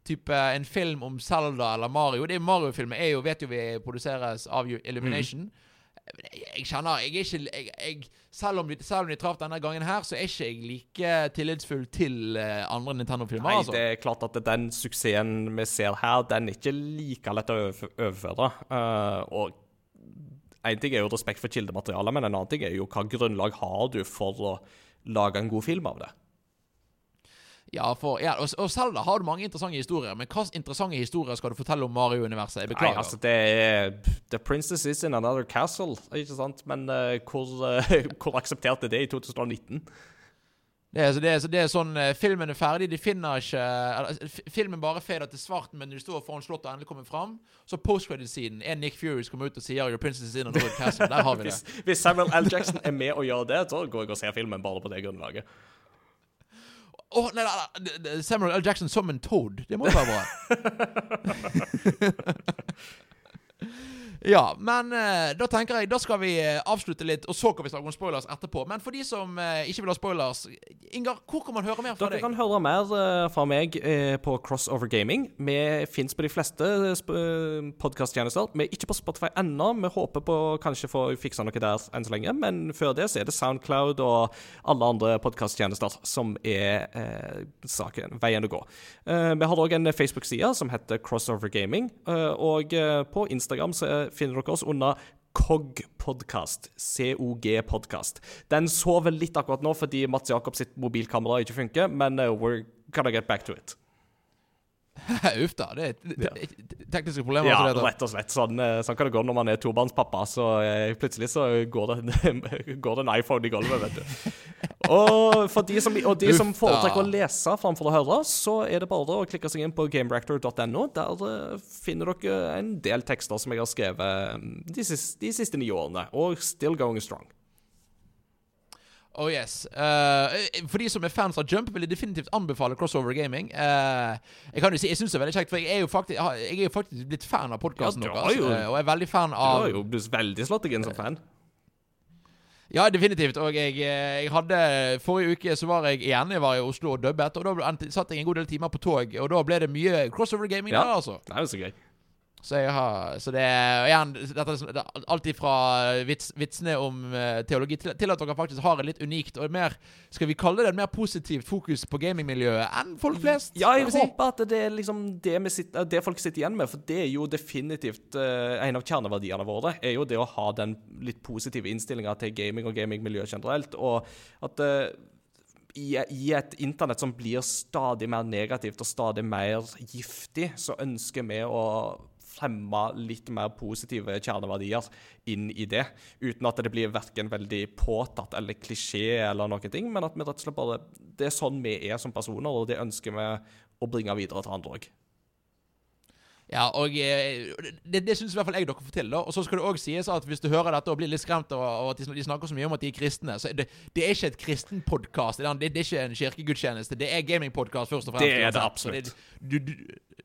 type en film om Zelda eller Mario. Det er Mario-filmer er jo, vet jo vi produseres av Illumination. Mm. Jeg, jeg kjenner jeg er ikke jeg, selv, om, selv om de traff denne gangen her, så er ikke jeg like tillitsfull til uh, andre Nintendo-filmer. Nei, altså. det er klart at den suksessen vi ser her, den er ikke like lett å overføre. Uh, og én ting er jo respekt for kildematerialet, men en annen ting er jo hva grunnlag har du for å lage en god film av det. Ja, for, ja, og, og selv har du mange interessante historier, men hvilke interessante historier skal du fortelle om Mario-universet? Jeg beklager. Nei, altså, det er The Princess is in another castle, ikke sant? Men uh, hvor, uh, hvor aksepterte det i 2019? Det er, det, er, det er sånn uh, Filmen er ferdig, de finner ikke eller, Filmen bare fader til svart, men de står foran slottet og endelig kommer fram, så postcredit-siden er Nick Furies kommer ut og sier 'Your princess is in another castle'. Der har vi det. hvis, hvis Samuel L. Jackson er med og gjør det, så går jeg og ser filmen bare på det grunnlaget. Oh, nei, nei, nei, Samuel L. Jackson som en Toad. Det må jo være bra. Ja, men uh, da tenker jeg Da skal vi uh, avslutte litt, og så kan vi snakke om spoilers etterpå. Men for de som uh, ikke vil ha spoilers, Ingar, hvor kan man høre mer fra Dere deg? Dere kan høre mer fra meg på Crossover Gaming. Vi fins på de fleste podkasttjenester. Vi er ikke på Spotify ennå. Vi håper på kanskje få fiksa noe der enn så lenge. Men før det så er det Soundcloud og alle andre podkasttjenester som er saken, veien å gå. vi har òg en Facebook-side som heter Crossover Gaming, og på Instagram så er finner dere oss under COG Podcast. COG-podkast. Den sover litt akkurat nå fordi Mats Jakobs mobilkamera ikke funker, men uh, we're gonna get back to it. Uff da. Det er tekniske problemer. Ja, rett og slett. Sånn, eh, sånn, kan det gå når man er tobarnspappa. Så eh, plutselig så går det, går det, en iPhone i gulvet, vet du. Og for de som, og de som foretrekker å lese framfor å høre, så er det bare å klikke seg inn på gamereactor.no. Der eh, finner dere en del tekster som jeg har skrevet mm, de siste, de siste ni årene, og still going strong. Oh yes. Uh, for de som er fans av Jump, vil jeg definitivt anbefale Crossover Gaming. Uh, jeg kan jo si, jeg syns det er veldig kjekt, for jeg er jo faktisk, jeg er jo faktisk blitt fan av podkasten Ja, deres. eh, og er veldig fan av Du har jo blitt veldig inn som fan. Ja, definitivt. Og jeg, jeg hadde Forrige uke så var jeg igjen Jeg var i Oslo og dubbet, og da satt jeg en god del timer på tog, og da ble det mye Crossover Gaming Ja. der, altså. Det er jo så gøy. Så har Så det er igjen dette, det alt ifra vits, vitsene om eh, teologi til, til at dere faktisk har et litt unikt og mer Skal vi kalle det et mer positivt fokus på gamingmiljøet enn folk flest? Ja, jeg si? håper at det er liksom det, sitter, det folk sitter igjen med, for det er jo definitivt uh, en av kjerneverdiene våre. er jo det å ha den litt positive innstillinga til gaming og gamingmiljøet generelt. Og at eh, i, i et internett som blir stadig mer negativt og stadig mer giftig, så ønsker vi å fremme litt mer positive kjerneverdier inn i det. Uten at det blir verken veldig påtatt eller klisjé eller noen ting, men at vi rett og slett bare Det er sånn vi er som personer, og det ønsker vi å bringe videre til andre òg. Ja, og eh, det, det syns i hvert fall jeg dere får til. da Og så skal det òg sies at hvis du hører dette og blir litt skremt og, at de, snakker så mye om at de er kristne, så det, det er ikke et kristen podkast. Det, det er ikke en kirkegudstjeneste. Det er gamingpodkast først og fremst. Det er det absolutt. Det- du, du,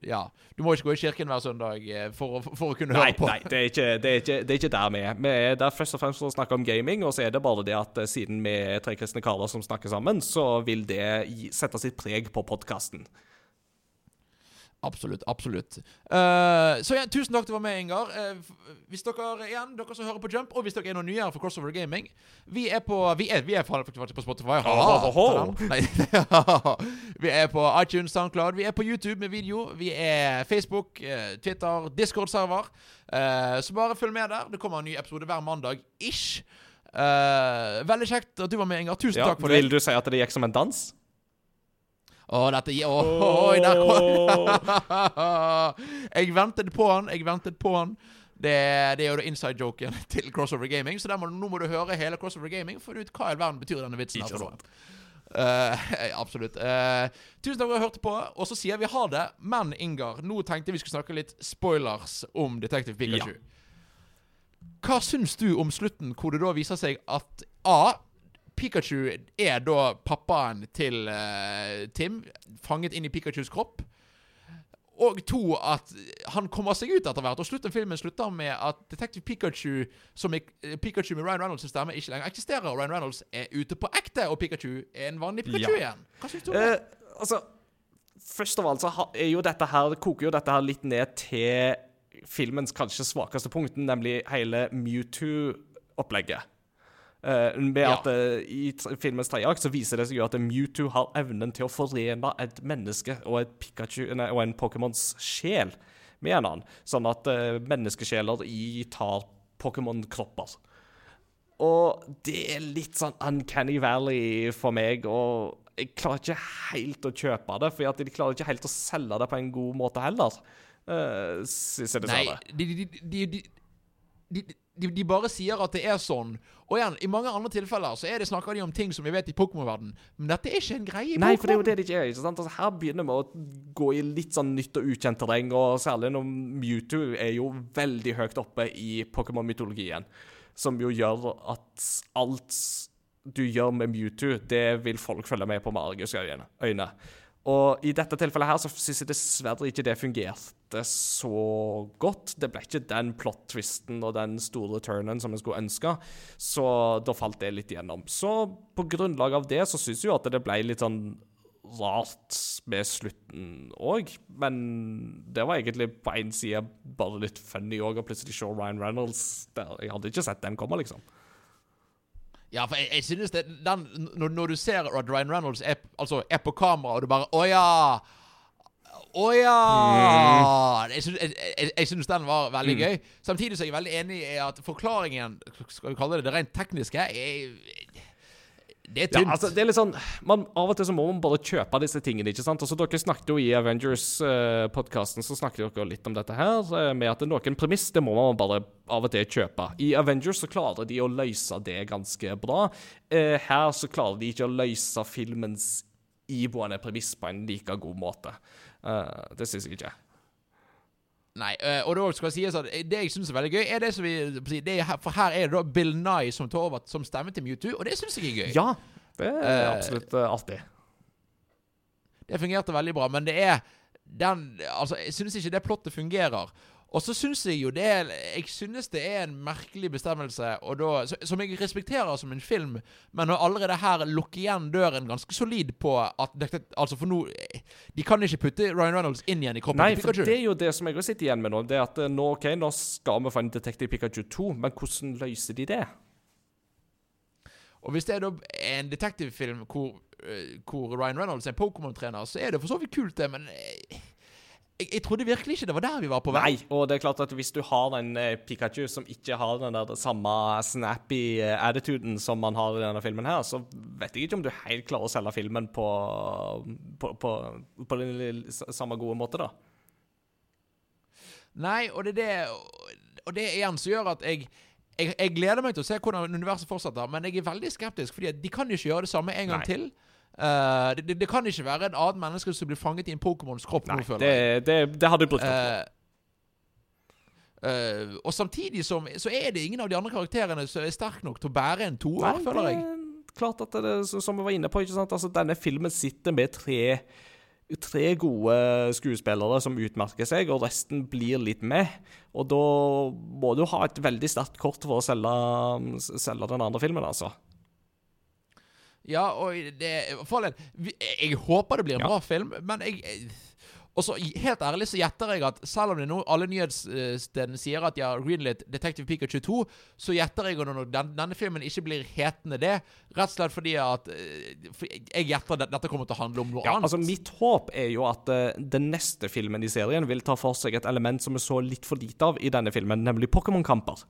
ja. Du må ikke gå i kirken hver søndag for, for, å- for å kunne Nei, høre på. nei det, er ikke, det, er ikke, det er ikke der vi er. Vi er der først og fremst for å snakke om gaming, og så er det bare det at eh, siden vi er tre kristne karer som snakker sammen, så vil det sette sitt preg på podkasten. Absolutt. absolutt Uh, Så ja, tusen takk til å være med, Ingar. Uh, hvis dere igjen, dere som hører på Jump, og hvis dere er noen nye her for Crossover Gaming Vi er på Vi er, vi er faktisk på Spotify. Ha, ho, ho. Nei, vi er på iTunes, SoundCloud, vi er på YouTube med video. Vi er Facebook, eh, Twitter, Discord-server. Eh, så bare følg med der. Det kommer en ny episode hver mandag ish. Eh, veldig kjekt at du var med, Ingar. Tusen Ja, takk for det. vil du si at det gikk som en dans? Å, dette oi, der kom Jeg ventet på han. Jeg ventet på han. Det, det er jo inside-joken til Crossover Gaming. Så må, nå må du høre hele Crossover Gaming for å ut hva i all verden betyr denne vitsen. Ikke for. Eh, absolutt. Uh, tusen takk for at du hørte på. Og så sier vi ha det. Men Ingar, nå tenkte vi skulle snakke litt spoilers om Detective Pikachu. Hva syns du om slutten, hvor det da viser seg at A. Pikachu er da pappaen til uh, Tim, fanget inn i Pikachus kropp. Og to, at han kommer seg ut etter hvert. Og slutten filmen slutter med at Detective Pikachu som er, eh, Pikachu med Ryan Reynolds' stemme ikke lenger eksisterer. Og Ryan Reynolds er ute på ekte, og Pikachu er en vanlig Pikachu Ja. igjen. Hva syns du om det? Eh, altså, først av alt så er jo dette her, koker jo dette her litt ned til filmens kanskje svakeste punkt, nemlig hele Mewtwo-opplegget. Eh, Ja. at eh, I filmens tredje akt så viser det seg jo at Mewtwo har evnen til å forene et menneske og, et Pikachu, nei, og en Pokémons sjel med en annen, sånn at uh, menneskesjeler i tar Pokémon-kropper. Og det er litt sånn uncanny valley for meg, og jeg klarer ikke helt å kjøpe det, for de klarer ikke helt å selge det på en god måte heller. Uh, Nei, de, de, de, de, de, de, bare sier at det er sånn. Og igjen, i mange andre tilfeller så er det snakker de om ting som vi vet i Pokémon-verden Men dette er ikke en greie i Pokémon. Nei, for det er jo det det ikke er. ikke sant? Altså, her begynner vi å gå i litt sånn nytt og ukjent terreng, og særlig når Mewtwo er jo veldig høyt oppe i Pokémon-mytologien, som jo gjør at alt du gjør med Mewtwo, det vil folk følge med på med argusøyne. øyne. Og i dette tilfellet her så syns jeg dessverre ikke det fungerte så godt. Det ble ikke den plot-twisten og den store turnen som jeg skulle ønske, så da falt det litt igjennom. Så på grunnlag av det så syns jeg jo at det ble litt sånn rart med slutten òg, men det var egentlig på én side bare litt funny òg, og plutselig se Ryan Reynolds der. Jeg hadde ikke sett den komme, liksom. Ja, for jeg, jeg synes det den, når, når du ser at Ryan Reynolds er, altså, er på kamera, og du bare Å ja! Å ja! Mm. Jeg, syns, jeg, jeg, jeg synes den var veldig gøy. Samtidig så er jeg veldig enig i at forklaringen, skal vi kalle det det rent tekniske, er Det er Ja, tynt. altså, det er litt sånn man, Av og til så må man bare kjøpe disse tingene. ikke sant? Altså, Dere snakket jo i Avengers-podkasten så snakket dere litt om dette her, eh, med at noen premiss det må man bare av og til kjøpe. I Avengers så klarer de å løse det ganske bra. Eh, her så klarer de ikke å løse filmens iboende premiss på en like god måte. Eh, det syns jeg ikke. Nei, øh, og da skal sies at Det jeg syns er veldig gøy, er det som vi det er For her er det da Bill Nye som tar over som stemme til Mewtwo, og det syns jeg er gøy. Ja, det er Eh, absolutt uh, artig. Det fungerte veldig bra, men det er den Altså, jeg syns ikke det plottet fungerer. Og så syns jeg jo det er Jeg synes det er en merkelig bestemmelse, da, som jeg respekterer som en film, men å allerede her lukke igjen døren ganske solid på at dette Altså, for nå De kan ikke putte Ryan Reynolds inn igjen i kroppen Nei, til for det er jo det som jeg sitter igjen med nå. Det er at eh, nå, ok, nå skal vi få en Detective Pikachu 2, men hvordan løser de det? Og hvis det er da en detektivfilm hvor, øh, hvor Ryan Reynolds er en Pokémon-trener, så er det for så vidt kult, det, men øh, jeg, jeg trodde virkelig ikke det var der vi var på vei. Nei, og det er klart at hvis du har en eh, Pikachu som ikke har den der samme snappy eh, attituden som man har i denne filmen her, så vet jeg ikke om du helt klarer å selge filmen på, på, på, på den samme gode måte, da. Nei, og det er det Og det igjen som gjør at jeg jeg, jeg gleder meg til å se hvordan universet fortsetter, men jeg er veldig skeptisk, fordi de kan ikke gjøre det samme en gang Nei. til. Eh, det, det, kan ikke være en annet menneske som blir fanget i en Pokémons kropp Nei, nå, det, det, det hadde jeg brukt opp Uh, eh, og samtidig som, så er det ingen av de andre karakterene som er sterk nok til å bære en toer, føler jeg. klart at det, som vi var inne på, ikke sant? Altså, denne filmen sitter med tre, tre gode skuespillere som utmerker seg, og resten blir litt med. Og da må du ha et veldig sterkt kort for å selge, selge den andre filmen, altså. Ja, og det for all del, vi- Jeg håper det blir en Ja. bra film, men jeg og så Helt ærlig så gjetter jeg at selv om det nå alle nyhetsstedene sier at de har greenlit Detective Pikachu 2, så gjetter jeg at den, denne filmen ikke blir hetende det, rett og slett fordi at eh, for Jeg gjetter at dette kommer til å handle om noe Ja, annet. altså Mitt håp er jo at uh, den neste filmen i serien vil ta for seg et element som vi så litt for lite av i denne filmen, nemlig Pokémon-kamper.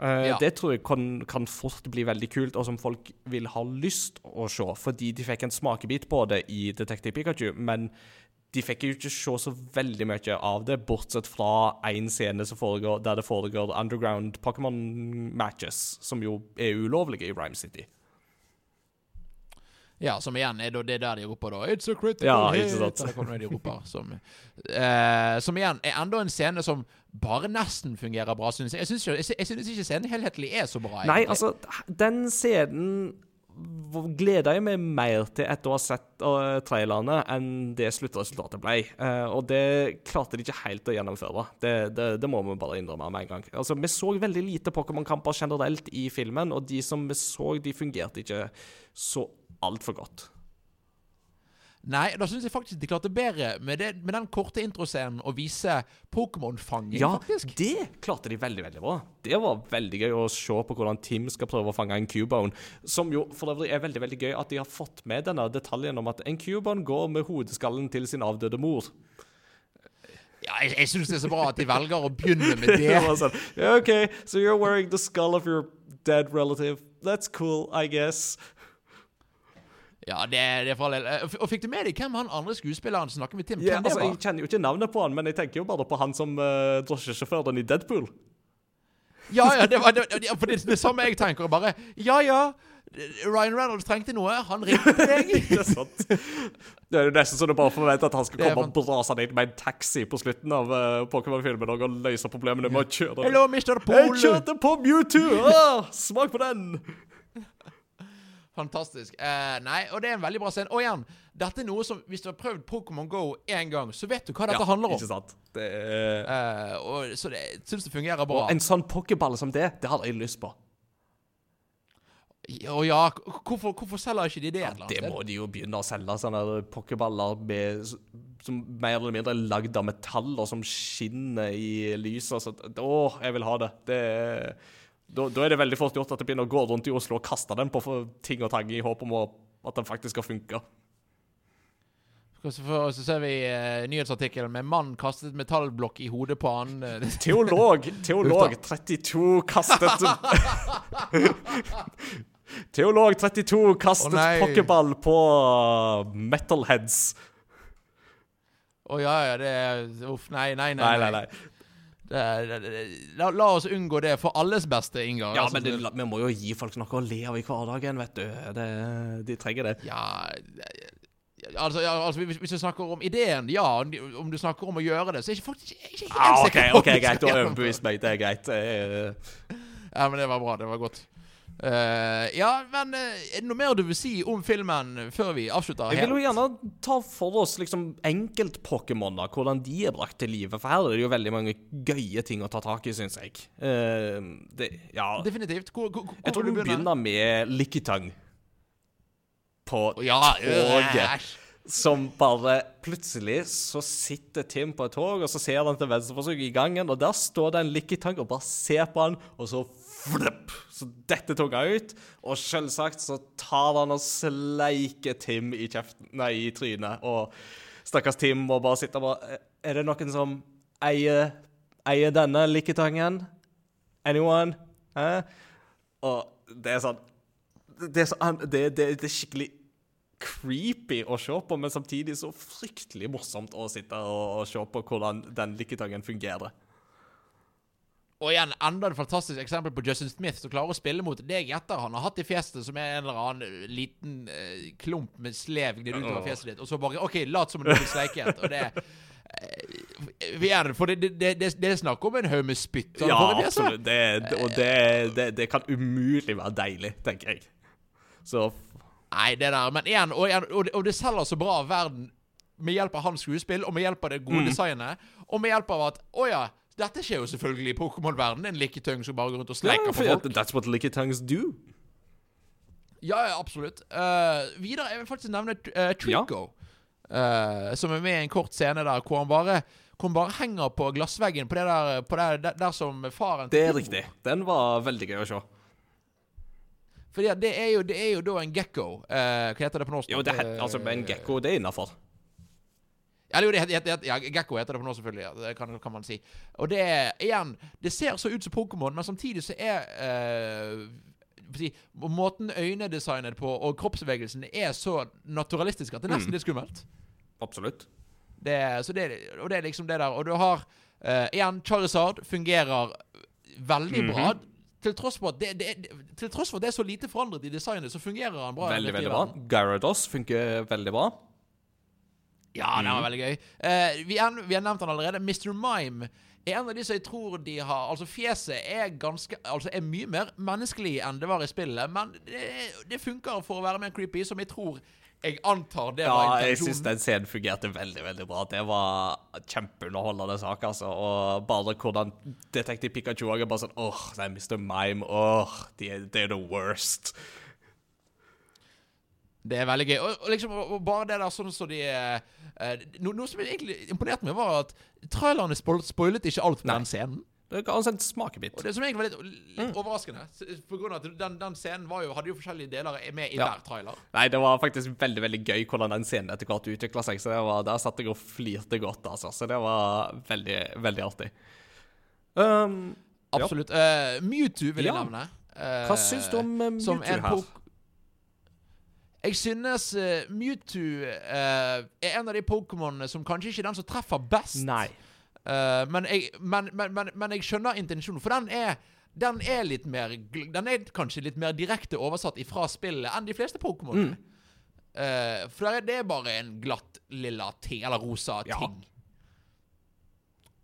Eh, Ja. Det tror jeg kan, kan fort bli veldig kult, og som folk vil ha lyst å se, fordi de fikk en smakebit på det i Detective Pikachu, men de fikk jo ikke se så veldig mye av det, bortsett fra én scene som foregår, der det foregår underground Pokémon-matches, som jo er ulovlige i Rhyme City. Ja, som igjen er det der de roper da It's a critical Ja, hit! de roper. Som, eh, som igjen er enda en scene som bare nesten fungerer bra, syns jeg. Jeg syns ikke, jeg, synes ikke scenen helhetlig er så bra. Nei, egentlig. altså, den scenen gleder jeg meg mer til etter å ha sett uh, trailerne, enn det sluttresultatet ble. Uh, og det klarte de ikke helt å gjennomføre. Det, det, det må vi bare innrømme med en gang. Altså, Vi så veldig lite Pokémon-kamper generelt i filmen, og de som vi så, de fungerte ikke så altfor godt. Nei, da syns jeg faktisk de klarte bedre med, det, med den korte introscenen å vise Pokémon-fanging, Ja, faktisk. det klarte de veldig veldig bra. Det var veldig gøy å se på hvordan Tim skal prøve å fange en Cubone. Som jo for øvrig er veldig veldig gøy at de har fått med denne detaljen om at en Cubone går med hodeskallen til sin avdøde mor. Ja, jeg, jeg syns det er så bra at de velger å begynne med det. Det sånn, OK, so you're wearing the skull of your dead relative. That's cool, I guess. Ja, det, det er for all del. Eh, Og fikk du med deg hvem han andre skuespilleren snakker med Tim? Ja, altså, jeg kjenner jo ikke navnet på han, men jeg tenker jo bare på han som uh, drosjesjåføren i Deadpool. Ja, ja, det var det, det, for det, det samme jeg tenker. Bare Ja, ja. Ryan Reynolds trengte noe. Han ringte deg. Det. Det er jo nesten så du bare forventer at han skal komme og brase inn med en taxi på slutten av uh, Pokémon-filmen og løse problemene med å kjøre. Hello, Mr. Jeg kjørte på Mewtwo! Ah, smak på den! Fantastisk. Eh, nei, og det er en veldig bra scene. Og igjen, dette er noe som Hvis du har prøvd Pokémon Go én gang, så vet du hva dette handler om. Ikke sant? Det er... Eh, og, så det, jeg syns det fungerer bra. Og en sånn pokéball som det, det hadde jeg lyst på. Å ja, hvorfor, hvorfor selger ikke de det Ja, Det må de jo begynne å selge, sånne der pokéballer med, som mer eller mindre er lagd av metaller som skinner i lyset. Så, å, jeg vil ha det. det er, da, da er det veldig fort gjort at det begynner å gå rundt i Oslo og kaste den på ting og tang i håp om å, at den faktisk skal funke. Og så, ser vi uh, nyhetsartikkelen med 'mann kastet metallblokk i hodet på annen'. eh, Teolog, teolog 32 kastet Teolog32 kastet oh, pokéball på metalheads. Å ja, ja, det er Uff, nei, nei, nei. Nei, nei, nei. Det, er- la, la oss unngå det for alles beste, Ingar. Ja, Altså, men det, vi må jo gi folk noe å le av i hverdagen, vet du. Det, de trenger det. Ja, altså, ja, altså hvis, hvis du snakker om ideen, ja. Om du snakker om å gjøre det, så er ikke folk ikke, ikke helt Ah, OK, sikker ok, greit. Du har overbevist meg. Det er greit. Ja, men det var bra. Det var godt. Eh, ja, men eh, er det noe mer du vil si om filmen før vi avslutter? Helt? Jeg vil jo gjerne ta for oss liksom enkeltpokémoner, hvordan de er brakt til live. For her er det jo veldig mange gøye ting å ta tak i, syns jeg. Uh, det, ja Definitivt. Hvor, hvor, hvor Jeg tror du begynner med Lickitang. På Ja, toget. Som bare Plutselig så sitter Tim på et tog, og så ser han til venstre for seg i gangen, og der står det en Lickitang og bare ser på han, og så flipp, så detter tunga ut. Og selvsagt så tar han og sleiker Tim i kjeften Nei, i trynet. Og stakkars Tim må bare sitte og bare Er det noen som eier, eier denne liketangen? Anyone? Hæ? Og det er sånn det er, så, det, det, det er skikkelig creepy å se på, men samtidig så fryktelig morsomt å sitte og, og se på hvordan den liketangen fungerer. Og igjen, enda et fantastisk eksempel på Justin Smith som klarer å spille mot det jeg gjetter han har hatt i fjeset, som er en eller annen liten eh, klump med slev gnidd utover fjeset ditt, og så bare OK, lat som om du blir sleiket. Og det eh, For det, det, det, det er snakk om en haug med spytt. Ja, absolutt. Det, det, og det, kan umulig være deilig, tenker jeg. Så Nei, det der Men igjen, og, igjen, og, det, og det selger så bra verden med hjelp av hans skuespill, og med hjelp av det gode Mm. designet, og med hjelp av at Å ja, dette skjer jo selvfølgelig i Pokémon-verdenen. En liketøng som bare går rundt og sleiker ja, på folk. That's what lickitungs do. Ja, ja, absolutt. Uh, videre jeg vil faktisk nevne uh, Trico. eh, som er med i en kort scene der hvor han bare, hvor han bare henger på glassveggen på det der, på det, der, der som faren Det er riktig. Den var veldig gøy å se. At det det er jo da en gekko. hva heter det på norsk? Jo, det altså, men gekko, det er innafor. Ja, jo, det heter, ja, Gekko heter det på nå, selvfølgelig. Ja. Det kan, kan man si. Og det igjen Det ser så ut som Pokémon, men samtidig så er eh, si, Måten øynene er designet på, og kroppsbevegelsen er så naturalistisk at det er nesten Mm. litt skummelt. Absolutt. Det, så det, og det er liksom det der. Og du har eh, Igjen, Charizard fungerer veldig bra. Mhm. Til tross, det, det, til tross for at det er så lite forandret i designet, så fungerer han bra. Veldig, veldig bra. Gyarados funker veldig bra. Ja, det var Mhm. veldig gøy. Eh, vi, har, vi har nevnt han allerede. Mr. Mime er en av de som jeg tror de har Altså, fjeset er ganske Altså, er mye mer menneskelig enn det var i spillet, men det, det funker for å være mer creepy, som jeg tror Jeg antar det Ja, var jeg syns den scenen fungerte veldig veldig bra. Det var kjempeunderholdende sak, altså. Og bare hvordan Detektiv Pikachu er bare sånn Åh, det er Mr. Mime. Åh, de er, det er the worst. Det er veldig gøy. Og, og liksom og, og bare det der sånn som de eh, eh, no, Noe som egentlig imponerte meg, var at trailerne spoil, spoilet ikke alt på Nei. den scenen. Det ga oss en smakebit. Og det som egentlig var litt, litt Mm. overraskende, på grunn av at den, den scenen var jo, hadde jo forskjellige deler med i Ja. hver trailer. Nei, det var faktisk veldig veldig gøy hvordan den scenen etter hvert utvikla seg. Så det var, Der satt jeg og flirte godt, altså. Så det var veldig, veldig artig. Um, ja. Absolutt. Eh, Mewtwo vil jeg Ja. nevne. Uh, Hva syns du om uh, som Mewtwo her? Jeg synes uh, Mewtwo uh, er en av de Pokémonene som kanskje ikke er den som treffer best. Nei. Uh, men, jeg, men, men, men, jeg skjønner intensjonen, for den er den er litt mer Den er kanskje litt mer direkte oversatt ifra spillet enn de fleste Pokémonene. Mm. Eh, for det er bare en glatt lilla ting, eller rosa Ja. ting.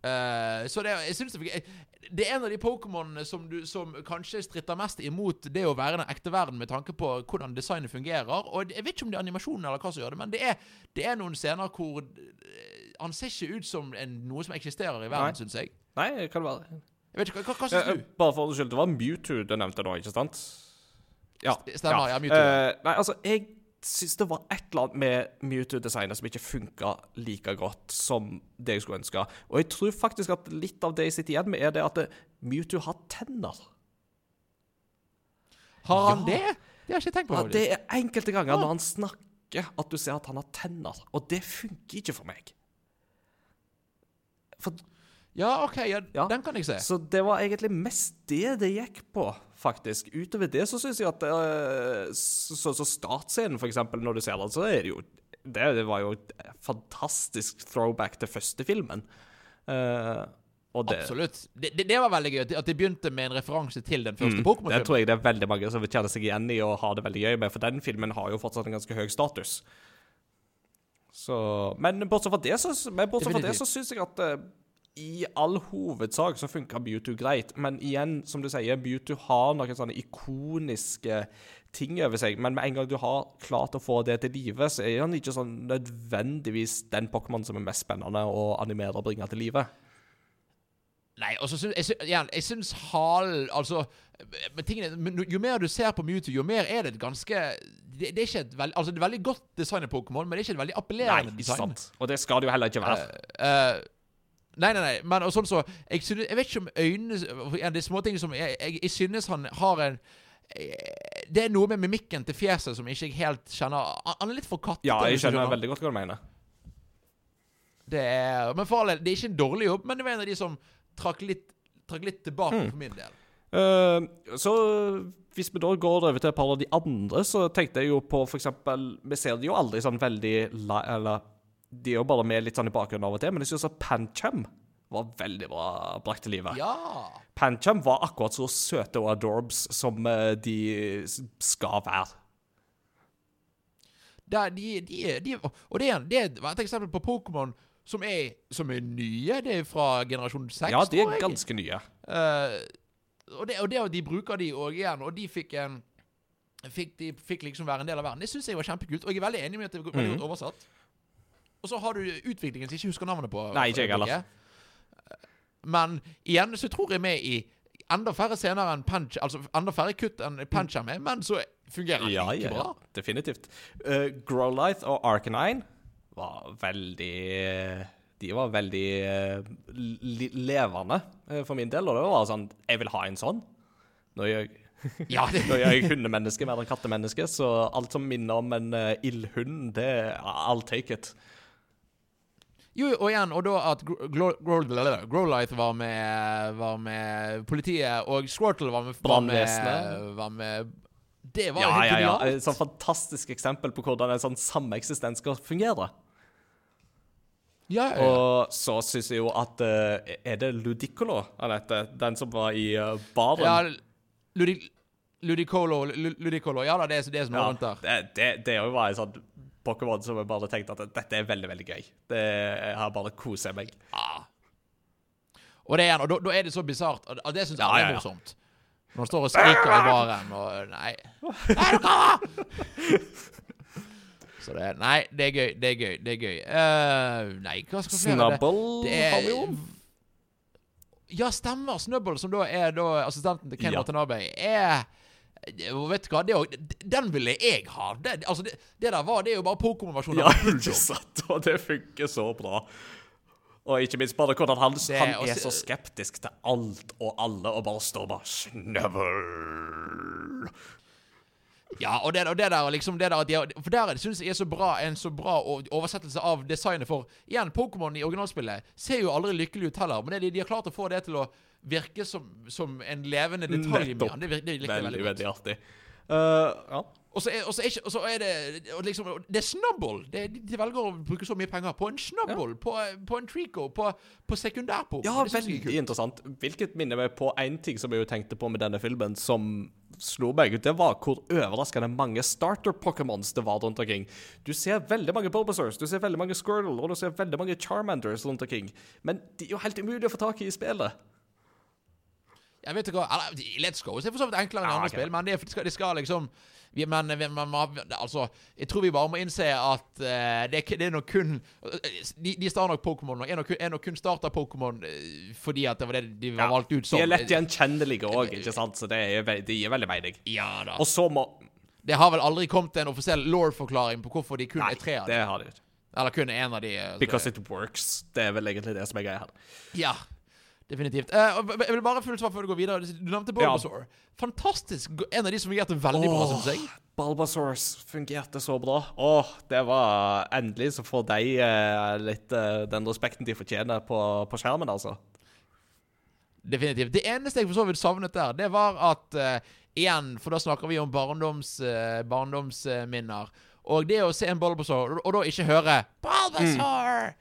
Eh, så det, jeg synes det, det er en av de Pokémonene som, som kanskje stritter mest imot det å være den ekte verden, med tanke på hvordan designet fungerer. Og jeg vet ikke om det er animasjonen eller hva som gjør det, men det er, det er noen scener hvor eh, han ser ikke ut som en, noe som eksisterer i verden, syns jeg. Nei, det kan være. Jeg vet ikke, Hva, hva, hva syns eh, du? bare for å skylde, det var Mewtwo du nevnte nå, ikke sant? Ja. Stemmer, ja, Mewtwo. Uh, nei, altså, jeg syns det var et eller annet med Mewtwo-designet som ikke funka like godt som det jeg skulle ønske. Og jeg tror faktisk at litt av det jeg sitter igjen med, er det at Mewtwo har tenner. Har han ja. det? Det har jeg ikke tenkt på. Ja, det er enkelte ganger når han snakker, at du ser at han har tenner. Og det funker ikke for meg. For Ja, OK, ja, Ja. den kan jeg se. Så det var egentlig mest det det gikk på, faktisk. Utover det så syns jeg at uh, Så, så startscenen, for eksempel, når du ser den, så er det jo Det, det var jo et fantastisk throwback til første filmen. Uh, det, Absolutt. Det, det, det var veldig gøy at de- begynte med en referanse til den første Mm, det Pokémon-filmen. tror jeg det er veldig mange som vil kjenne seg igjen i og ha det veldig gøy med, for den filmen har jo fortsatt en ganske høy status. Så Men bortsett fra det, så, men bortsett fra det, så syns jeg at eh, i all hovedsak så funka Mewtwo greit. Men igjen, som du sier, Mewtwo har noen sånne ikoniske ting over seg. Men med en gang du har klart å få det til live, så er han ikke sånn nødvendigvis den Pokémon som er mest spennende å animere og bringe til live. Nei, og så syns jeg, jeg syns halen Altså men tingene, Jo mer du ser på Mewtwo, jo mer er det et ganske Det, det er ikke et veldig Altså, det er veldig godt designet Pokémon, men det er ikke et veldig appellerende Nei, design. sant? Og det skal det jo heller ikke være. Uh, eh, nei, nei, nei. Men og sånn så jeg, synes, jeg vet ikke om øynene Det er småting som jeg, jeg, jeg synes han har en eh, Det er noe med mimikken til fjeset som ikke jeg helt kjenner Han er litt for kattete. Ja, jeg skjønner veldig godt hva du mener. Det er, men for alle, det er ikke en dårlig jobb, men det var en av de som trakk litt, trakk litt tilbake Mm. for min del. Uh, så hvis vi da går over til et par av de andre, så tenkte jeg jo på eksempel Vi ser det jo aldri sånn veldig Eller de er jo bare med litt sånn i bakgrunnen av og til, men jeg syns at Pancham var veldig bra brakt til livet. Ja. Pancham var akkurat så søte og adorbs som eh, de skal være. Det, de, de, de, og det det var et eksempel på Pokémon som som er nye. Det er fra generasjon 6, Ja, de er ganske nye. Uh, og, det, og det at de bruker de òg igjen, og de fikk en Fikk, de fikk liksom være en del av verden. Det syns jeg var kjempekult. Og jeg er veldig enig med at det er veldig Mhm. godt oversatt. Og så har du utviklingen som jeg ikke husker navnet på. Nei, ikke jeg heller. Men igjen så tror jeg vi i enda færre scener enn Punch Altså enda færre kutt enn Punch er med, men så fungerer det Ja, ikke ja, ja. Definitivt. Uh, Growlithe og Arcanine var veldig De var veldig uh, levende uh, for min del, og det var sånn Jeg vil ha en sånn. Nå er jeg, Ja, det, nå er hundemenneske mer enn kattemenneske, så alt som minner om en uh, ildhund, det I'll take it. Jo, og igjen, og da at Gro- Gro- Gro- Growlithe var med, var med politiet, og Squirtle var med Brannvesenet. Var med Det var Ja, helt ja, ja. ja. Et sånn fantastisk eksempel på hvordan en sånn sameksistens skal fungere. Ja, ja, ja. Og så syns jeg jo at uh, Er det Ludicolo han heter? Den som var i uh, baren? ja Ludi, Ludicolo, Ludicolo Ja da, det er, det er som noe rundt der. det, det, det er jo bare en sånn Pokémon som jeg bare tenkte at dette er veldig, veldig gøy. Det, jeg har bare koser meg. Ah. Og det er, og da, da er det så bisart, og det syns jeg Ja, er morsomt. Når han står og skriker i baren og Nei. Nei, du! Så det er Nei, det er gøy. Det er gøy. Det er gøy. Uh, nei, hva skal vi gjøre? Snubble har vi jo. Ja, stemmer. Snubble, som da er da assistenten til Ken Ja. Watanabe, er Vet du hva, det Den ville jeg ha. Det, altså, det, det der var Det er jo bare Pokémon-versjonen Ja, ikke sant? Og det funker så bra. Og ikke minst bare hvordan han, Det- han er så skeptisk til alt og alle, og bare står bare Snøvel Ja, og det, og det der liksom det der at de, For der syns jeg er så bra en så bra oversettelse av designet. For igjen, Pokémon i originalspillet ser jo aldri lykkelig ut heller. Men det, de, de har klart å få det til å virke som, som en levende detalj. Nettopp. Det, virker, det virker Veldig, veldig veldig artig. Uh, ja. Og så er, og så er, ikke, og så er det og liksom, Det er snubble! Det, de, de velger å bruke så mye penger på en snubble, på, på en trico, på, på sekundærpop. Ja, veldig interessant. Hvilket minner meg på én ting som jeg jo tenkte på med denne filmen, som slo meg. ut. Det var hvor overraskende mange starter-pokémons det var rundt omkring. Du ser veldig mange Bulbasaurs, du ser veldig mange Squirtle, og du ser veldig mange Charmanders rundt omkring. Men de er jo helt umulig å få tak i i spillet. Jeg vet ikke hva Let's Go er for så vidt enklere enn Ah, andre okay. spill, men det, det, skal, det skal liksom vi, men, man, altså, jeg tror vi bare må innse at uh, det, det er nok kun De, de starter nok Pokémon og Er nok, kun- er nok kun starta Pokémon eh, fordi at det var det de var Ja, valgt ut som. De er lett gjenkjennelige òg, ikke sant? Så det, er, de er veldig mening. Ja da. Og så må Det har vel aldri kommet en offisiell law-forklaring på hvorfor de kun Nei, er tre av det dem. har de ikke. Eller kun én av de. Because Because it works. Det er vel egentlig det som er greia her. Ja, definitivt. Eh, og jeg vil bare fullt svar før du går videre. Du nevnte Bulbasaur. Fantastisk. En av de som fungerte veldig bra, Åh, syns jeg. Bulbasaurs fungerte så bra. Åh, det var Endelig så får de eh, litt eh, den respekten de fortjener på, på skjermen, altså. Definitivt. Det eneste jeg for så vidt savnet der, det var at Igjen, for da snakker vi om barndoms, barndomsminner. Og det å se en Bulbasaur, og, og da ikke høre 'Bulbasaur',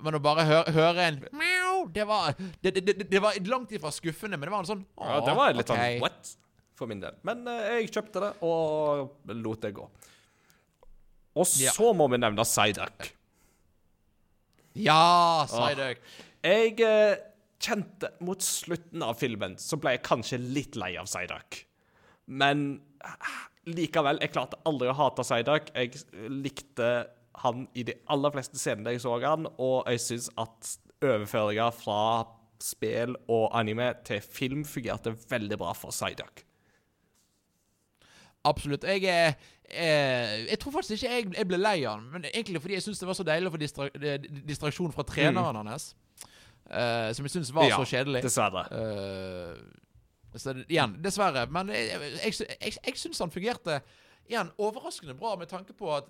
men å bare høre, høre en mjau Det var det, det, det, var langt ifra skuffende, men det var en sånn Ja, det var litt okay. sånn what? For min del. Men eh, jeg kjøpte det, og lot det gå. Og Ja. så må vi nevne Psyduck. Ja, Psyduck. Jeg eh, kjente mot slutten av filmen så ble jeg kanskje litt lei av Psyduck. Men likevel, jeg klarte aldri å hate Psyduck. Jeg likte han i de aller fleste scenene jeg så han, og jeg syns at overføringa fra spill og anime til film fungerte veldig bra for Psyduck. Absolutt. Jeg er eh, Jeg tror faktisk ikke jeg, jeg ble lei av han, men egentlig fordi jeg syns det var så deilig å få distra eh, distraksjon fra treneren hans. uh, som jeg syns var Ja, så kjedelig. Dessverre. Uh, så igjen, dessverre. Men jeg, jeg, jeg, jeg, jeg syns han fungerte igjen overraskende bra med tanke på, at,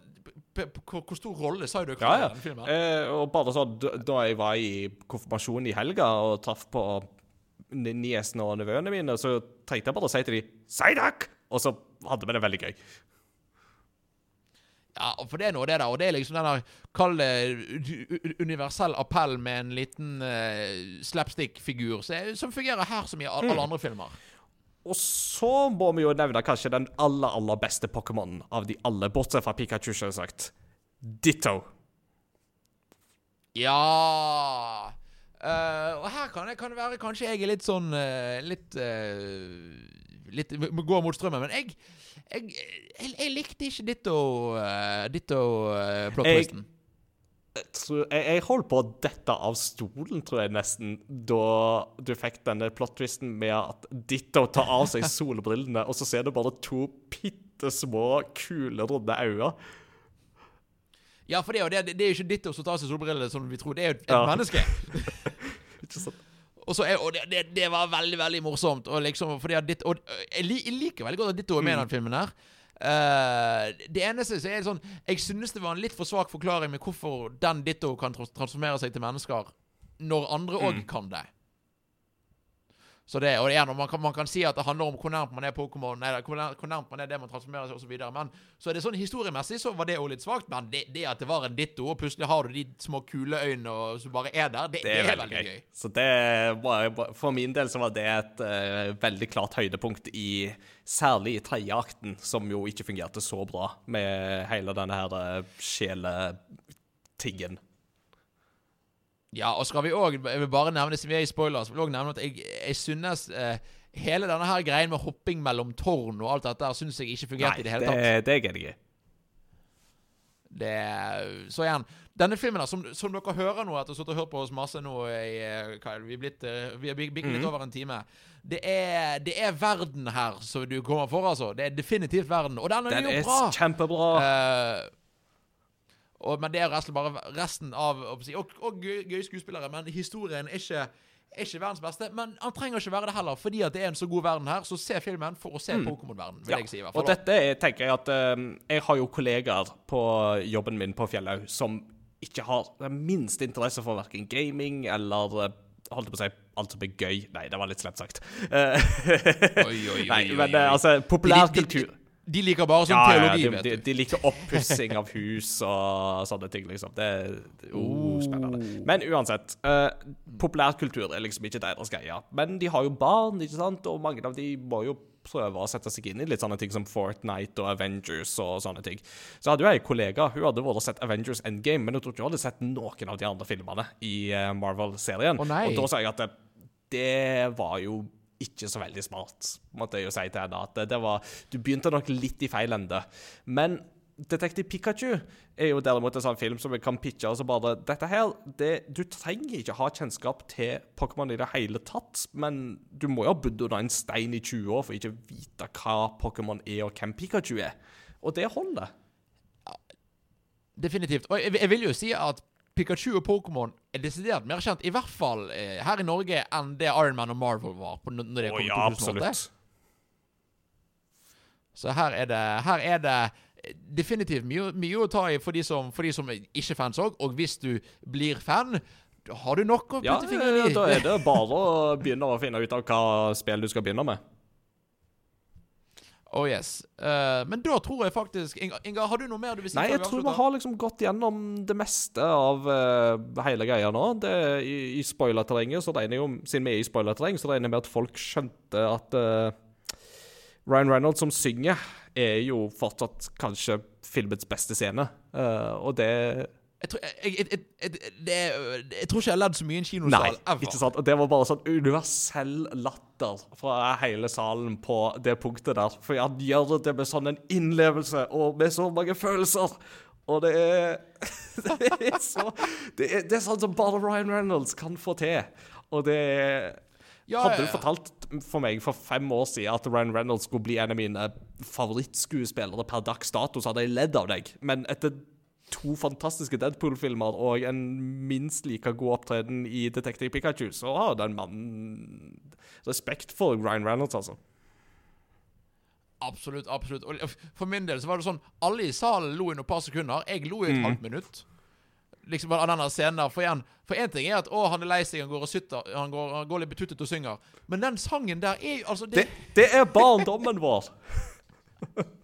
hvor- stor rolle Ja, har ja. i denne filmen. Eh, og bare sånn, da- jeg var i konfirmasjon i helga og traff på ni- niesene og nevøene mine, så trengte jeg bare å si til dem 'Psyduck!' Og så hadde vi det veldig gøy. Ja, for det er noe det da. og det er liksom den Kall det universell appell med en liten uh, slapstick-figur som fungerer her som i alle alle andre filmer. Og så må vi jo nevne kanskje den aller, aller beste Pokémonen av de alle, bortsett fra Pikachu, selvsagt. Ditto. Ja uh, Og her kan det, kan det være kanskje jeg er litt sånn uh, Litt uh, Litt Går mot strømmen. Men jeg Jeg, jeg, jeg likte ikke ditto uh, Ditto plot-twisten. Jeg, tror- jeg, jeg holdt på å dette av stolen, tror jeg nesten, da du fikk denne plot-twisten med at Ditto tar av seg solbrillene, og så ser du bare to bitte små, kule, runde øyne. Ja, for det, er jo det, det er ikke ditto som tar av seg solbrillene som vi tror. Det er jo et Ja. menneske. Ikke sant? Og, så og det, det, det var veldig veldig morsomt. Og liksom, fordi at ditt, og jeg, jeg liker veldig godt at Ditto er med i den filmen. her Eh, Det eneste så er det sånn Jeg synes det var en litt for svak forklaring med hvorfor den Ditto kan transformere seg til mennesker, når andre òg kan det. Så det, og igjen, og man, kan, man kan si at det handler om hvor nærmt man er Pokémon, eller hvor nær- hvor nærmt man er det man transformerer seg, osv. Men så er det sånn historiemessig så var det jo litt svakt. Men det, det at det var en ditto, og plutselig har du de små kuleøynene som bare er der, det, Det er veldig gøy. Så det var, for min del så var det et uh, veldig klart høydepunkt i Særlig i tredje akten, som jo ikke fungerte så bra med hele denne her uh, sjeletingen. Ja, og skal vi òg bare nevne, siden vi er i spoilers, vil også nevne at jeg, jeg synes eh, Hele denne her greien med hopping mellom tårn og alt dette synes jeg ikke fungerte i det hele tatt. Nei, det er jeg ikke. Det, så igjen, denne filmen da, som, som dere hører nå etter å ha hørt på oss masse nå i eh, hva er Vi er blitt eh, Vi er bik- bikket Mhm. litt over en time. Det er, det er verden her som du kommer for, altså. Det er definitivt verden. Og den er Den jo er bra! kjempebra. Eh, og, men det er resten, bare resten av og, Og, og gøy, gøye skuespillere, men historien er ikke, er ikke verdens beste. Men han trenger ikke være det heller, fordi at det er en så god verden her. Så se filmen for å se Pokémon-verden, vil Mm. Ja, jeg si. i hvert fall Og dette er, tenker jeg at uh, Jeg har jo kollegaer på jobben min på Fjellhaug som ikke har den minste interesse for verken gaming eller uh, holdt på å si alt som er gøy. Nei, det var litt slemt sagt. Uh, Oi, oi, oi, Nei, oi, men oi. eh, altså, populærkultur de, de liker bare sånn ja, ja, teologi, de, vet de, du. de liker oppussing av hus og sånne ting, liksom. Det er oh, spennende. Men uansett, Uh, populærkultur er liksom ikke deres greie. Men de har jo barn, ikke sant, og mange av de må jo prøve å sette seg inn i litt sånne ting som Fortnite og Avengers og sånne ting. Så hadde jo en kollega, hun hadde vært og sett Avengers Endgame, men hun tror ikke hun hadde sett noen av de andre filmene i eh, Marvel-serien. Oh, og da sa jeg at det, det var jo ikke så veldig smart, måtte jeg jo si til henne. At det, var, du begynte nok litt i feil ende. Men Detektiv Pikachu er jo derimot en sånn film som vi kan pitche. og så bare, dette her, det, Du trenger ikke ha kjennskap til Pokémon i det hele tatt, men du må jo ha bodd under en stein i 20 år for ikke å vite hva Pokémon er, og hvem Pikachu er. Og det holder. Definitivt. Og jeg vil jo si at Pikachu og Pokémon er desidert mer kjent, i hvert fall eh, her i Norge, enn det Iron Man og Marvel var. På, når det kom oh, ja, 2008. absolutt. Så her er det, her er det definitivt mye, mye å ta i for de som, for de som er ikke er fans òg. Og hvis du blir fan, har du nok å Ja, putte fingeren i. da er det bare å begynne å finne ut av hva spill du skal begynne med. Oh yes. Uh, men da tror jeg faktisk Inga, Inga, har du noe mer du vil si? Nei, jeg tror vi har liksom gått gjennom det meste av uh, hele greia nå. Det, I i spoilerterrenget, så regner jeg jo Siden vi er i spoilerterreng, så regner jeg med at folk skjønte at uh, Ryan Reynolds som synger, er jo fortsatt kanskje filmets beste scene. Og det Jeg tror, jeg, jeg, jeg, tror ikke jeg har ledd så mye i en Nei, kinosal ever. ikke sant? Og det var bare sånn universell latter fra hele salen på det punktet der. For han gjør det med sånn en innlevelse og med så mange følelser. Og det er Det er så Det er, det er sånn som bare Ryan Reynolds kan få til. Og det er Ja, Hadde du fortalt for meg for fem år siden at Ryan Reynolds skulle bli en av mine favorittskuespillere per dags dato, så hadde jeg ledd av deg. Men etter to fantastiske Deadpool-filmer og en minst like god opptreden i Detective Pikachu, så har den mannen respekt for Ryan Reynolds, altså. Absolutt, absolutt. Og for min del så var det sånn Alle i salen lo i noen par sekunder. Jeg lo i et Mm. halvt minutt. Liksom av denne scenen der. For én for én ting er at å, han er lei seg, han går og sytter, han går, han går litt betuttet og synger. Men den sangen der er jo altså Det, det er barndommen vår.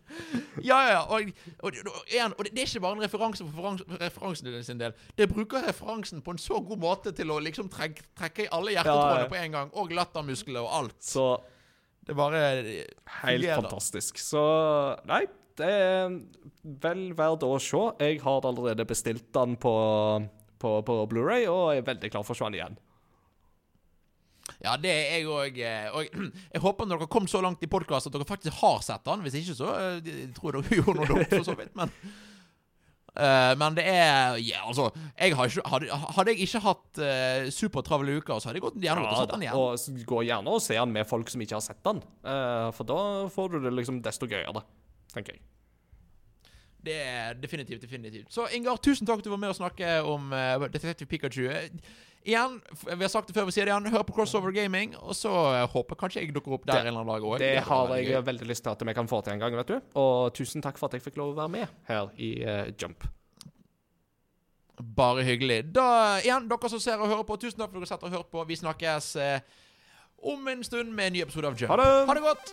Ja, ja. Og, og, og, igjen, og det, det er ikke bare en referanse for referans- referansen sin del. Det bruker referansen på en så god måte til å liksom trekke, trekke i alle hjertetrådene Ja, ja. på en gang. Og lattermuskler og alt. Så Det bare helt fungerer. fantastisk. Så nei, det er vel verdt å se. Jeg har allerede bestilt den på, på, på Blu-ray og er veldig klar for å se den igjen. Ja, det er jeg òg. Og jeg håper når dere har kommet så langt i podkasten at dere faktisk har sett den. Hvis ikke, så eh, jeg tror jeg dere gjorde noe dumt, for så vidt. Men, uh, men det er Ja, altså jeg har ikke, hadde, hadde jeg ikke hatt uh, supertravle uker, så hadde jeg gått gjerne ja, og sett den igjen. og gå gjerne og se den med folk som ikke har sett den. Uh, for da får du det liksom desto gøyere, tenker jeg. Det er definitivt, definitivt. Så Ingar, tusen takk at du var med og snakke om uh, Detective Pikachu. Igjen, vi har sagt det før vi sier det igjen, hør på Crossover Gaming, og så eh, håper kanskje jeg dukker opp der Det- en eller annen dag òg. Det har jeg veldig lyst til at vi kan få til en gang, vet du. Og tusen takk for at jeg fikk lov å være med her i uh, Jump. Bare hyggelig. Da, igjen, dere som ser og hører på, tusen takk for at dere har sett og hørt på. Vi snakkes uh, om en stund med en ny episode av Jump. Ha det! Ha det godt!